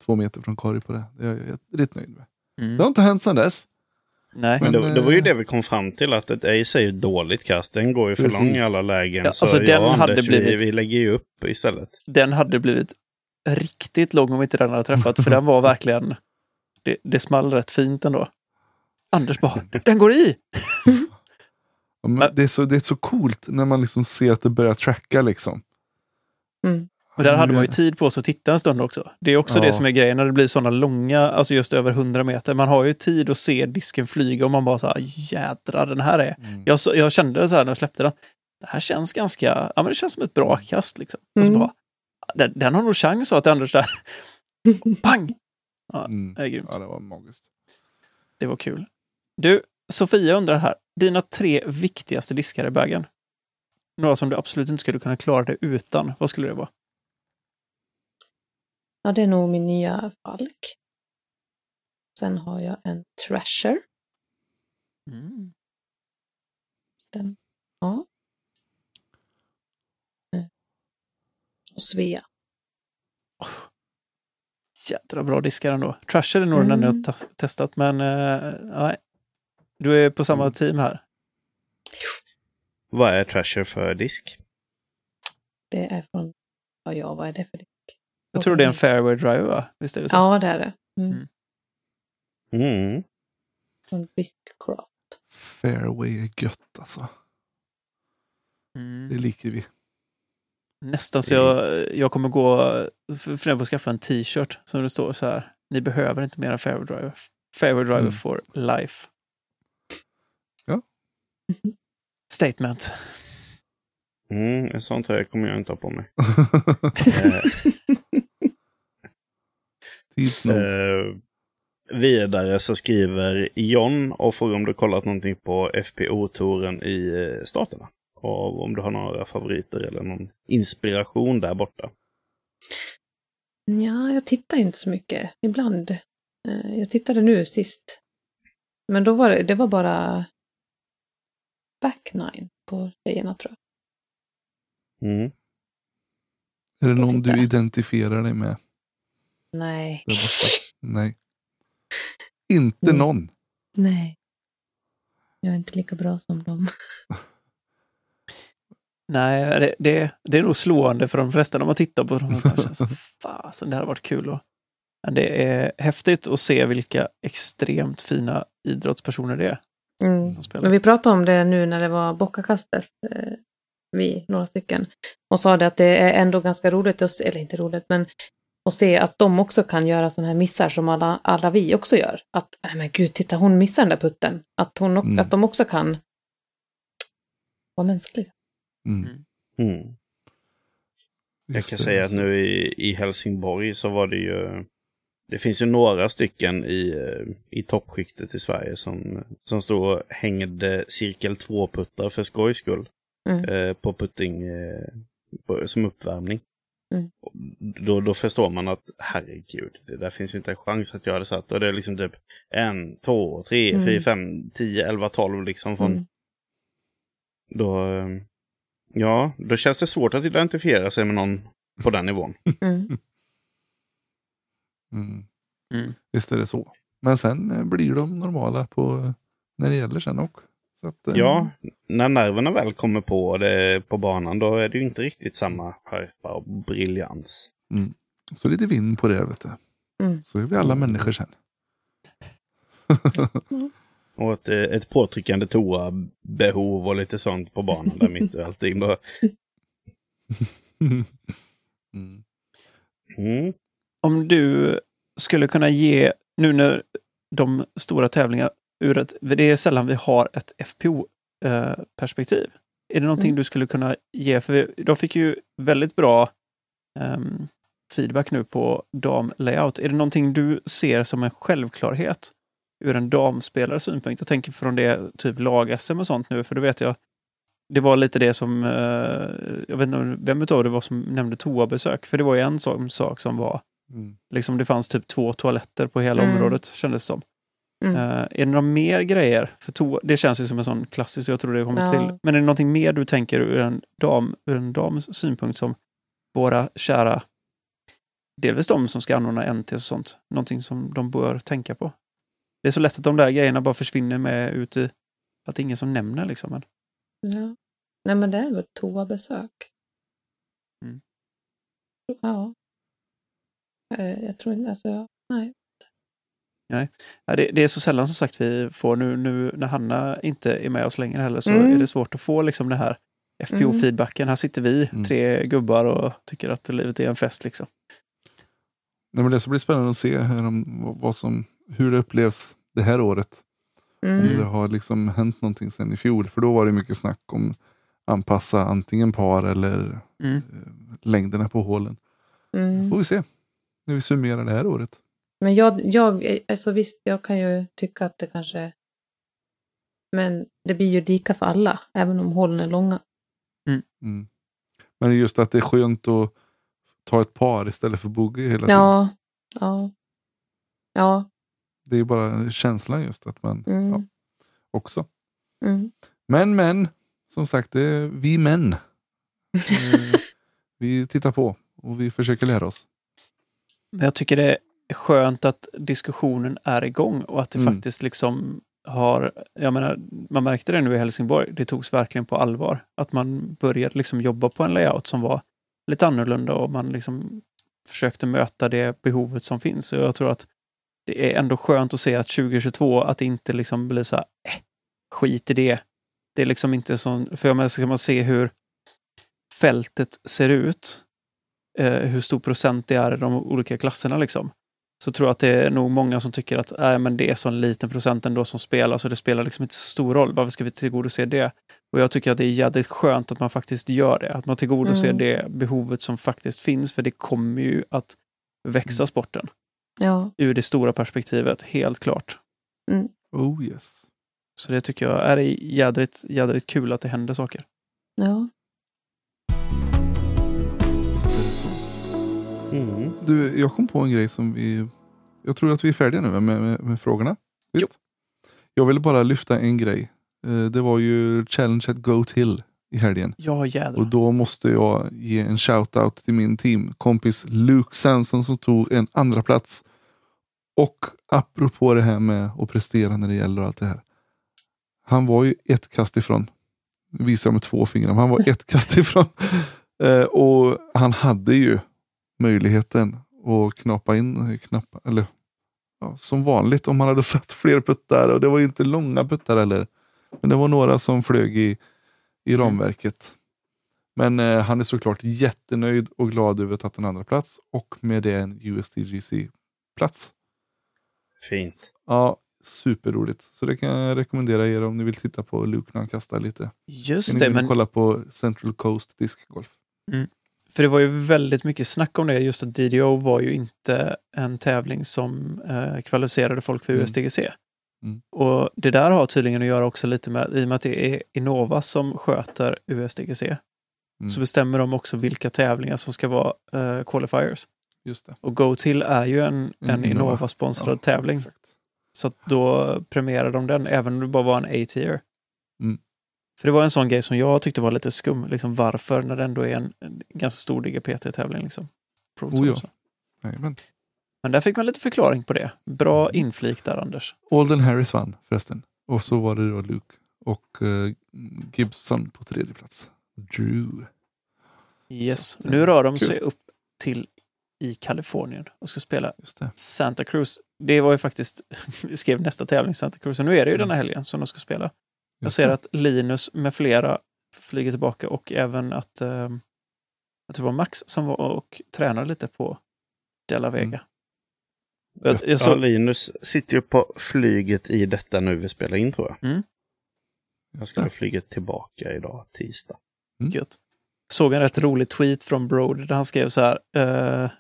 två meter från korg på det. Det är jag rätt nöjd med. Mm. Det har inte hänt sedan dess. Nej. Men Men, det, det var ju eh, det vi kom fram till att ett ace är ju dåligt kast. Den går ju för Precis. lång i alla lägen. Ja, så alltså, den jag och hade Anders, blivit- vi, vi lägger ju upp istället. Den hade blivit riktigt lång om inte den hade träffat, för den var verkligen... Det, det small rätt fint ändå. Anders bara, den går i! Ja, men Men- det, är så, det är så coolt när man liksom ser att det börjar tracka liksom. Mm. Och där hade man ju tid på sig att titta en stund också. Det är också Ja. det som är grejen när det blir sådana långa, alltså just över 100 meter. Man har ju tid att se disken flyga och man bara så här, jädrar, den här är... Mm. Jag, jag kände så här när jag släppte den, det här känns ganska, ja men det känns som ett bra kast liksom. Och så Mm. bara, den, den har nog chans, till Anders där. [laughs] Pang! Mm. Det är grymt. Ja, det var magiskt. Det var kul. Du, Sofia undrar här. Dina tre viktigaste diskar i bagen? Några som du absolut inte skulle kunna klara dig utan. Vad skulle det vara? Ja, det är nog min nya Falk. Sen har jag en Trasher. Mm. Den, ja. Eh, Och Svea. jädra bra diskar ändå. Trasher är nog den enda jag Mm. har ta- testat, men eh, nej. Du är på samma Mm. team här. Vad är Trasher för disk? Det är från, ja, ja vad är det för det? Jag tror det är en fairway driver, va? Visst är det så? Ja, det är det. Mm. Mm. Mm. Från Biscroft. Fairway är gött alltså. Mm. Det liker vi. Nästan så jag, jag kommer gå fundera på att skaffa en t-shirt som det står så här. Ni behöver inte mer än fairway driver. Fairway driver Mm. for life. Ja. Statement. Mm, en sån tröja kommer jag inte ha på mig. [laughs] Tids nog. Eh, vidare så skriver John och frågar om du kollat någonting på FPO-touren i eh, Staterna. Och om du har några favoriter eller någon inspiration där borta. Ja, jag tittar inte så mycket. Ibland. Eh, Jag tittade nu sist. Men då var det, det var bara back nine på tjejerna tror jag. Mm. är det någon du identifierar dig med? Nej. [laughs] Nej. Inte Mm. någon. Nej. Jag är inte lika bra som dem. [laughs] Nej, det, det, det är nog slående för de flesta när man tittar på dem. [laughs] Fasen, det hade varit kul. Och, men det är häftigt att se vilka extremt fina idrottspersoner det är Mm. Men vi pratade om det nu när det var bockakastet. Eh, vi, några stycken. Och sa det att det är ändå ganska roligt, att, se- eller inte roligt, men att se att de också kan göra sådana här missar som alla, alla vi också gör. Att, nej men gud, titta hon missar den där putten. Att, hon, Mm. att de också kan vara mänskliga. Mm. Mm. Jag Just kan det, säga att nu i, i Helsingborg så var det ju... Det finns ju några stycken i, eh, i toppskiktet i Sverige som, som står och hängde cirkel 2-puttar för skojs skull. Mm. Eh, på putting eh, som uppvärmning. Mm. Då, då förstår man att herregud, det där finns ju inte en chans att jag hade satt. Och det är liksom typ en, två, tre, Mm. fyra, fem, tio, elva, tolv liksom från Mm. då... eh, Ja, då känns det svårt att identifiera sig med någon på den nivån. [laughs] Mm. Mm. Mm. Visst är det så. Men sen eh, blir de normala på när det gäller sen också. Så att, eh, Ja, när nerverna väl kommer på det på banan då är det ju inte riktigt samma skärpa och briljans. Så lite vind på det vet du. Mm. Så är vi alla människor sen. [laughs] Och ett, eh, ett påtryckande toa-behov och lite sånt på banan där mitt i allting. Då. [laughs] Mm. Mm. Om du skulle kunna ge, nu när de stora tävlingarna, ur ett, det är sällan vi har ett FPO-perspektiv. Är det någonting Mm. du skulle kunna ge? För vi, de fick ju väldigt bra ehm, feedback nu på damlayout. Är det någonting du ser som en självklarhet ur en damspelares synpunkt? Jag tänker från det typ lag-SM och sånt nu, för då vet jag det var lite det som, eh, jag vet inte vem utav det var som nämnde toabesök, för det var ju en sån sak som var Mm. Liksom det fanns typ två toaletter på hela Mm. området kändes det som. Mm. Eh, är det några mer grejer? För toa, det känns ju som en sån klassisk, jag tror det kommer Ja. till. Men är det någonting mer du tänker ur en, dam, ur en dams synpunkt som våra kära, delvis de som ska anordna NT och sånt, någonting som de bör tänka på? Det är så lätt att de där grejerna bara försvinner med ut i, att det är ingen som nämner liksom. Men, Ja. Nej men det är väl toabesök. Mm. Ja. Eh, Jag tror inte, alltså, ja, nej. det, det är så sällan som sagt vi får nu, nu när Hanna inte är med oss längre heller så Mm. är det svårt att få liksom det här FPO-feedbacken. Här sitter vi, Mm. tre gubbar och tycker att livet är en fest liksom. Nej, men det ska bli spännande att se här om, vad- som, hur det upplevs det här året. Om Mm. det har liksom hänt någonting sen i fjol. För då var det mycket snack om anpassa antingen par eller Mm. eh, längderna på hålen. Mm. Får vi se. När vi summerar det här året. Men jag, jag, alltså visst, jag kan ju tycka att det kanske... Men det blir ju lika för alla, även om hålen är långa. Mm. Men just att det är skönt att ta ett par istället för bogey hela tiden. Ja, ja. Ja, Det är bara känslan just att man mm, ja, också. mm. Men men, som sagt, det är vi män. [laughs] Eh, vi tittar på och vi försöker lära oss. Men jag tycker det skönt att diskussionen är igång och att det Mm. faktiskt liksom har, jag menar, man märkte det nu i Helsingborg, det togs verkligen på allvar. Att man började liksom jobba på en layout som var lite annorlunda och man liksom försökte möta det behovet som finns. Och jag tror att det är ändå skönt att se att 2022, att det inte liksom blir så här, eh, skit i det. Det är liksom inte så, för jag menar, ska man se hur fältet ser ut, eh, hur stor procent det är i de olika klasserna liksom, så tror jag att det är nog många som tycker att äh, men det är så en liten procent ändå som spelar, så det spelar liksom inte så stor roll. Varför ska vi tillgodose det? Och jag tycker att det är jävligt skönt att man faktiskt gör det. Att man tillgodoser Mm. det behovet som faktiskt finns, för det kommer ju att växa Mm. sporten. Ja. Ur det stora perspektivet, helt klart. Oh yes. Så det tycker jag är jädrigt, jädrigt kul att det händer saker. ja. Du, jag kom på en grej som vi... Jag tror att vi är färdiga nu med, med, med frågorna. Visst? Jag ville bara lyfta en grej. Eh, Det var ju Challenge at Goat Hill i helgen. Ja, jädrar. Och då måste jag ge en shout-out till min teamkompis Luke Samson som tog en andra plats. Och apropå det här med att prestera när det gäller allt det här. Han var ju ett kast ifrån. Nu visar jag med två fingrar. men Han var ett kast [laughs] ifrån. Eh, och han hade ju möjligheten att knappa in, knappa, eller ja, som vanligt om man hade [laughs] satt fler puttar. Och det var ju inte långa puttar heller. Men det var några som flög i, i ramverket. Men eh, han är såklart jättenöjd och glad över att ha tagit en andra plats och med det en USDGC-plats. Fint. Ja, superroligt. Så det kan jag rekommendera er om ni vill titta på Luke när han kastar lite. Just Kan det, ni men kolla på Central Coast Discgolf. För det var ju väldigt mycket snack om det, just att DDO var ju inte en tävling som eh, kvalificerade folk för Mm. USDGC. Mm. Och det där har tydligen att göra också lite med, i och med att det är Innova som sköter USDGC, Mm. så bestämmer de också vilka tävlingar som ska vara eh, qualifiers. Just det. Och Go till är ju en, Mm, en Innova. Innova-sponsrad Ja, tävling. Exakt. Så då premierar de den, även om det bara var en A-tier. Mm. För det var en sån grej som jag tyckte var lite skum. Liksom varför, när det ändå är en, en ganska stor DGPT-tävling. Liksom. Oh ja. Men där fick man lite förklaring på det. Bra inflik där, Anders. Alden Harris vann förresten. Och så var det då Luke och eh, Gibson på tredje plats. Drew. Yes. Så att, Nu rör de kul. sig upp till i Kalifornien och ska spela. Santa Cruz. Det var ju faktiskt, [laughs] vi skrev nästa tävling Santa Cruz, och nu är det ju Mm. denna helgen som de ska spela. Jag ser att Linus med flera flyger tillbaka och även att eh, jag tror det var Max som var och tränade lite på De La Vega. Mm. Jag, jag Ja, såg, Linus sitter ju på flyget i detta nu vi spelar in tror jag. Mm. Jag ska flyga tillbaka idag, tisdag. gött. såg en rätt rolig tweet från Brody där han skrev så här. eh,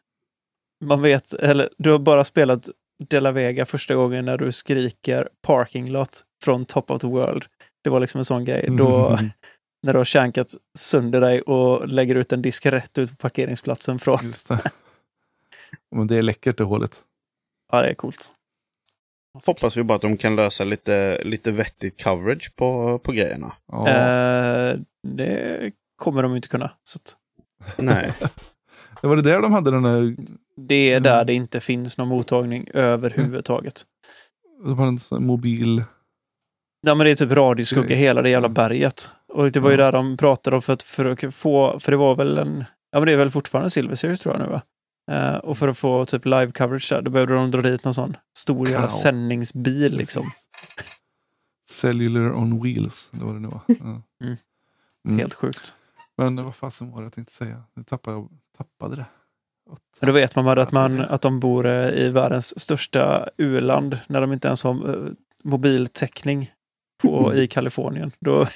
man vet, eller du har bara spelat De La Vega första gången när du skriker parking lot från Top of the World. Det var liksom en sån grej. Då, [laughs] när du har känkat sönder dig och lägger ut en disk rätt ut på parkeringsplatsen från. Just det. Men det är läckert det hålet. Ja, det är coolt. Hoppas vi bara att de kan lösa lite, lite vettigt coverage på, på grejerna. Ja. Eh, det kommer de inte kunna. Så att Nej. [laughs] Det var det där de hade den där, det är där Mm. det inte finns någon mottagning överhuvudtaget. de hade en mobil. Ja, men det är typ radioskugga Grej. hela det jävla berget. Och det var ju Ja. där de pratade om för att, för att få, för det var väl en, ja men det är väl fortfarande Silver Series tror jag nu va? Eh, och för att få typ live coverage där, då behövde de dra dit någon sån stor jävla sändningsbil liksom. Cellular on wheels, eller vad det nu var. [laughs] Ja. Mm. Mm. Helt sjukt. Men vad fasen var det jag tänkte säga? Nu tappade jag tappade det. Men då vet man bara att, man, att de bor eh, i världens största u-land när de inte ens har eh, mobiltäckning på, i Kalifornien. Då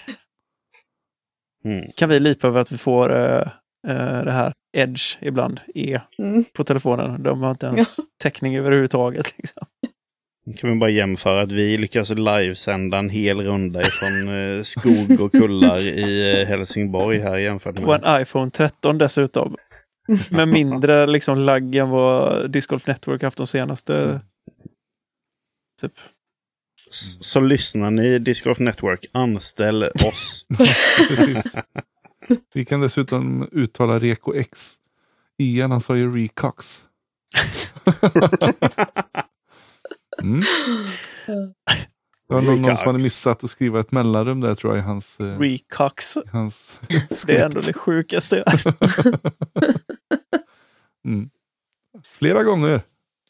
Mm. kan vi lipa över att vi får eh, eh, det här Edge ibland, E, Mm. på telefonen. De har inte ens täckning överhuvudtaget. Liksom. Nu kan vi bara jämföra att vi lyckas livesända en hel runda ifrån eh, skog och kullar i Helsingborg här jämfört På med... en iPhone 13 dessutom. Med mindre liksom lagg än vad Disc Golf Network haft de senaste... Typ. Så lyssnar ni Disc Golf Network, anställ oss. [laughs] Precis. Vi kan dessutom uttala Reko X. Ian han sa ju Recox. [laughs] Mm. Det var någon, någon som hade missat att skriva ett mellanrum där tror jag i hans... Eh, Recox. i hans [laughs] Det är ändå det sjukaste. jag mm. Flera gånger.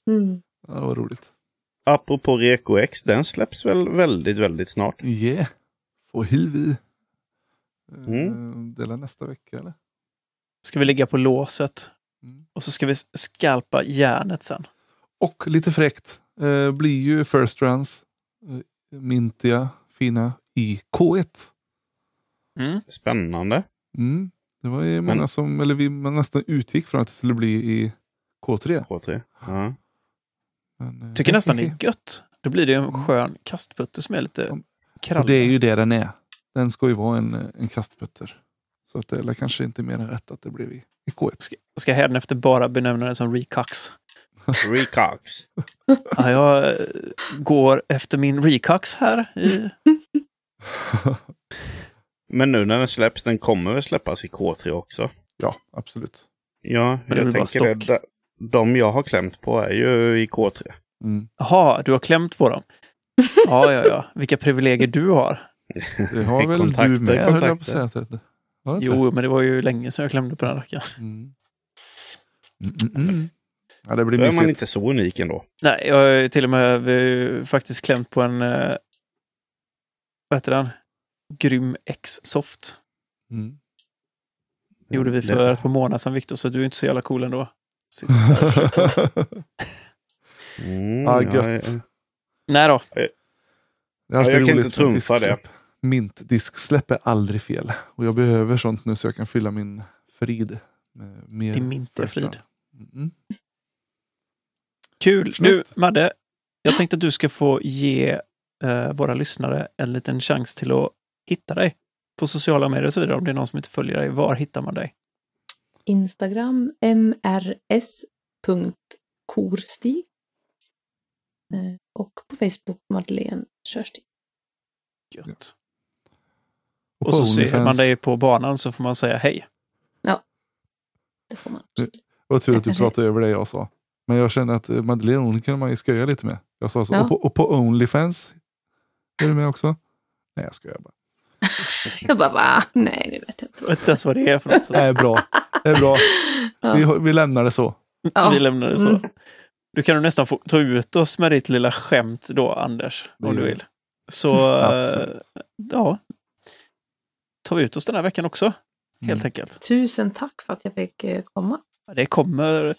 Mm. Ja, det var roligt. Apropå Reko X, den släpps väl väldigt, väldigt snart. Yeah. Får hivi. Mm. Dela nästa vecka eller? Ska vi ligga på låset. Mm. Och så ska vi skalpa järnet sen. Och lite fräckt eh, blir ju First Runs eh, mintiga, fina i K1. Mm. Spännande. Mm. Det var ju många Men- som, eller vi man nästan utgick från att det skulle bli i K3. K3. Ja. Men, eh, Tycker nästan det är [laughs] gött. Då blir det en skön kastputte som är lite krallig. det är ju det den är. Den ska ju vara en, en kastputter. Så att det är kanske inte mer än rätt att det blev i, i K1. Ska, ska hädanefter bara benämna den som Recox. [laughs] Recox. Ja, jag eh, går efter min Recox här. I, [laughs] Men nu när den släpps, den kommer väl släppas i K3 också? Ja, absolut. Ja, Men det blir jag tänker det. De- jag har klämt på är ju i K3. Mm. Jaha, du har klämt på dem? Ja, ja, ja. Vilka privilegier du har. [laughs] Det har väl Kontakter, du med, höll jag på att säga. Jo, men det var ju länge sedan jag klämde på den rackaren. Mm. Mm, mm, mm. Ja, det blir Då är man inte så unik ändå. Nej, jag har till och med faktiskt klämt på en... Eh, vad heter den? Grym X-soft. Mm. Det gjorde vi för Det- ett par månader sedan, Viktor, så du är inte så jävla cool ändå. Sitter där [laughs] Mm, Ja, ja, gött. ja. Nej då. Det är Ja, jag kan inte trumfa disksläpp. Mintdisksläpp är aldrig fel. Och jag behöver sånt nu så jag kan fylla min frid med mer Din mintiga First frid. Round. Mm. Kul! Snyggt. Du, Madde, jag tänkte att du ska få ge eh, våra lyssnare en liten chans till att hitta dig på sociala medier och så vidare. Om det är någon som inte följer dig, var hittar man dig? Instagram mrs.korstig. Eh, Och på Facebook Madeleine Körstig. Gött. Och, Och så ser man dig på banan så får man säga hej. Det får man. Var tur att du pratade över det jag sa. Men jag kände att eh, Madeleine hon kan man ju skoja lite med. Jag sa så. Ja. Och, på, och på Onlyfans. Är du med också? Nej jag skojar bara. [laughs] Jag bara, va? Nej, det vet jag inte. Jag vet inte ens vad det är för något. Så Det är bra. Det är bra. [laughs] Ja. Vi, vi lämnar det så. Ja. Vi lämnar det så. Mm. Du kan nog nästan få ta ut oss med ditt lilla skämt då, Anders. Det Om du vill. Så, ja. Tar vi ut oss den här veckan också, helt Mm. enkelt. Tusen tack för att jag fick eh, komma. Det kommer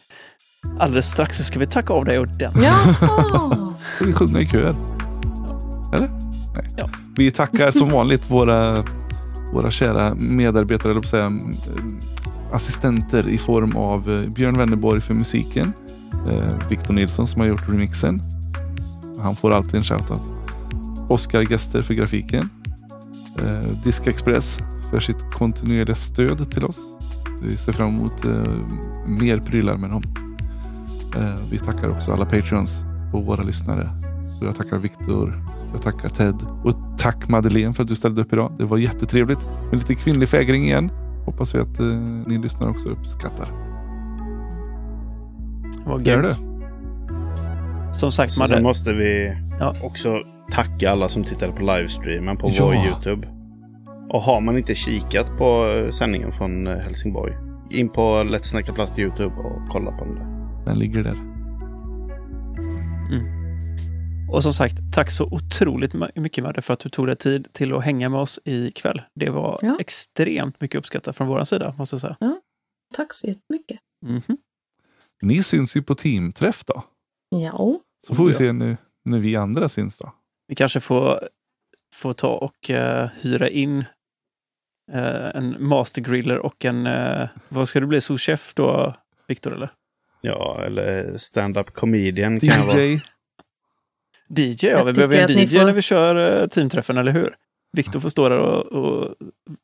alldeles strax så ska vi tacka av dig ordentligt. Jaha! [laughs] Ska vi sjunga i kör? Eller? Nej. Ja. Vi tackar som vanligt våra, våra kära medarbetare, eller säga, assistenter i form av eh, Björn Wennerborg för musiken. Eh, Victor Nilsson som har gjort remixen. Han får alltid en shoutout. Oskar Gester för grafiken. Eh, Disk Express för sitt kontinuerliga stöd till oss. Vi ser fram emot eh, mer prylar med dem. Eh, vi tackar också alla Patreons och våra lyssnare. Så jag tackar Viktor, jag tackar Ted och tack Madeleine för att du ställde upp idag. Det var jättetrevligt med lite kvinnlig fägring igen. Hoppas vi att eh, ni lyssnare också uppskattar. Vad Gör grymt. Som sagt, Så Madde, sen måste vi Ja. också tacka alla som tittade på livestreamen på Ja. vår YouTube. Och har man inte kikat på eh, sändningen från eh, Helsingborg, in på Let's Snacka Plast YouTube och kolla på den där. Den ligger där. Och som sagt, tack så otroligt mycket Madde för att du tog dig tid till att hänga med oss ikväll. Det var Ja. extremt mycket uppskattat från vår sida, måste jag säga. Tack så jättemycket. Mhm. Ni syns ju på teamträff då. Ja. Så får vi Ja. se nu när vi andra syns då. Vi kanske får, får ta och eh, hyra in eh, en mastergriller och en, eh, vad ska det bli, souschef då, Viktor eller? Ja, eller stand-up comedian kan jag vara. DJ. Ja. Vi behöver en DJ får- när vi kör eh, teamträffen, eller hur? Viktor får stå där och, och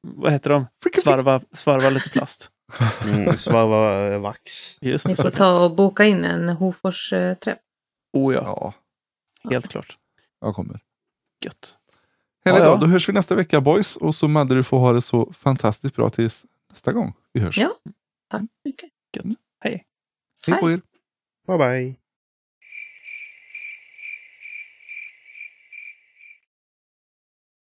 vad heter de? Svarva, svarva lite plast. [laughs] Mm, svarva eh, vax. Just Ni får ta och boka in en Hofors-träff. Oh ja, Ja, helt klart. jag kommer. Gött. Härligt Ja, ja. då. Då hörs vi nästa vecka boys. Och så Madde du får ha det så fantastiskt bra tills nästa gång vi hörs. Ja. Tack så mycket. Gött. Hej. Hej på Hej. er. Bye bye.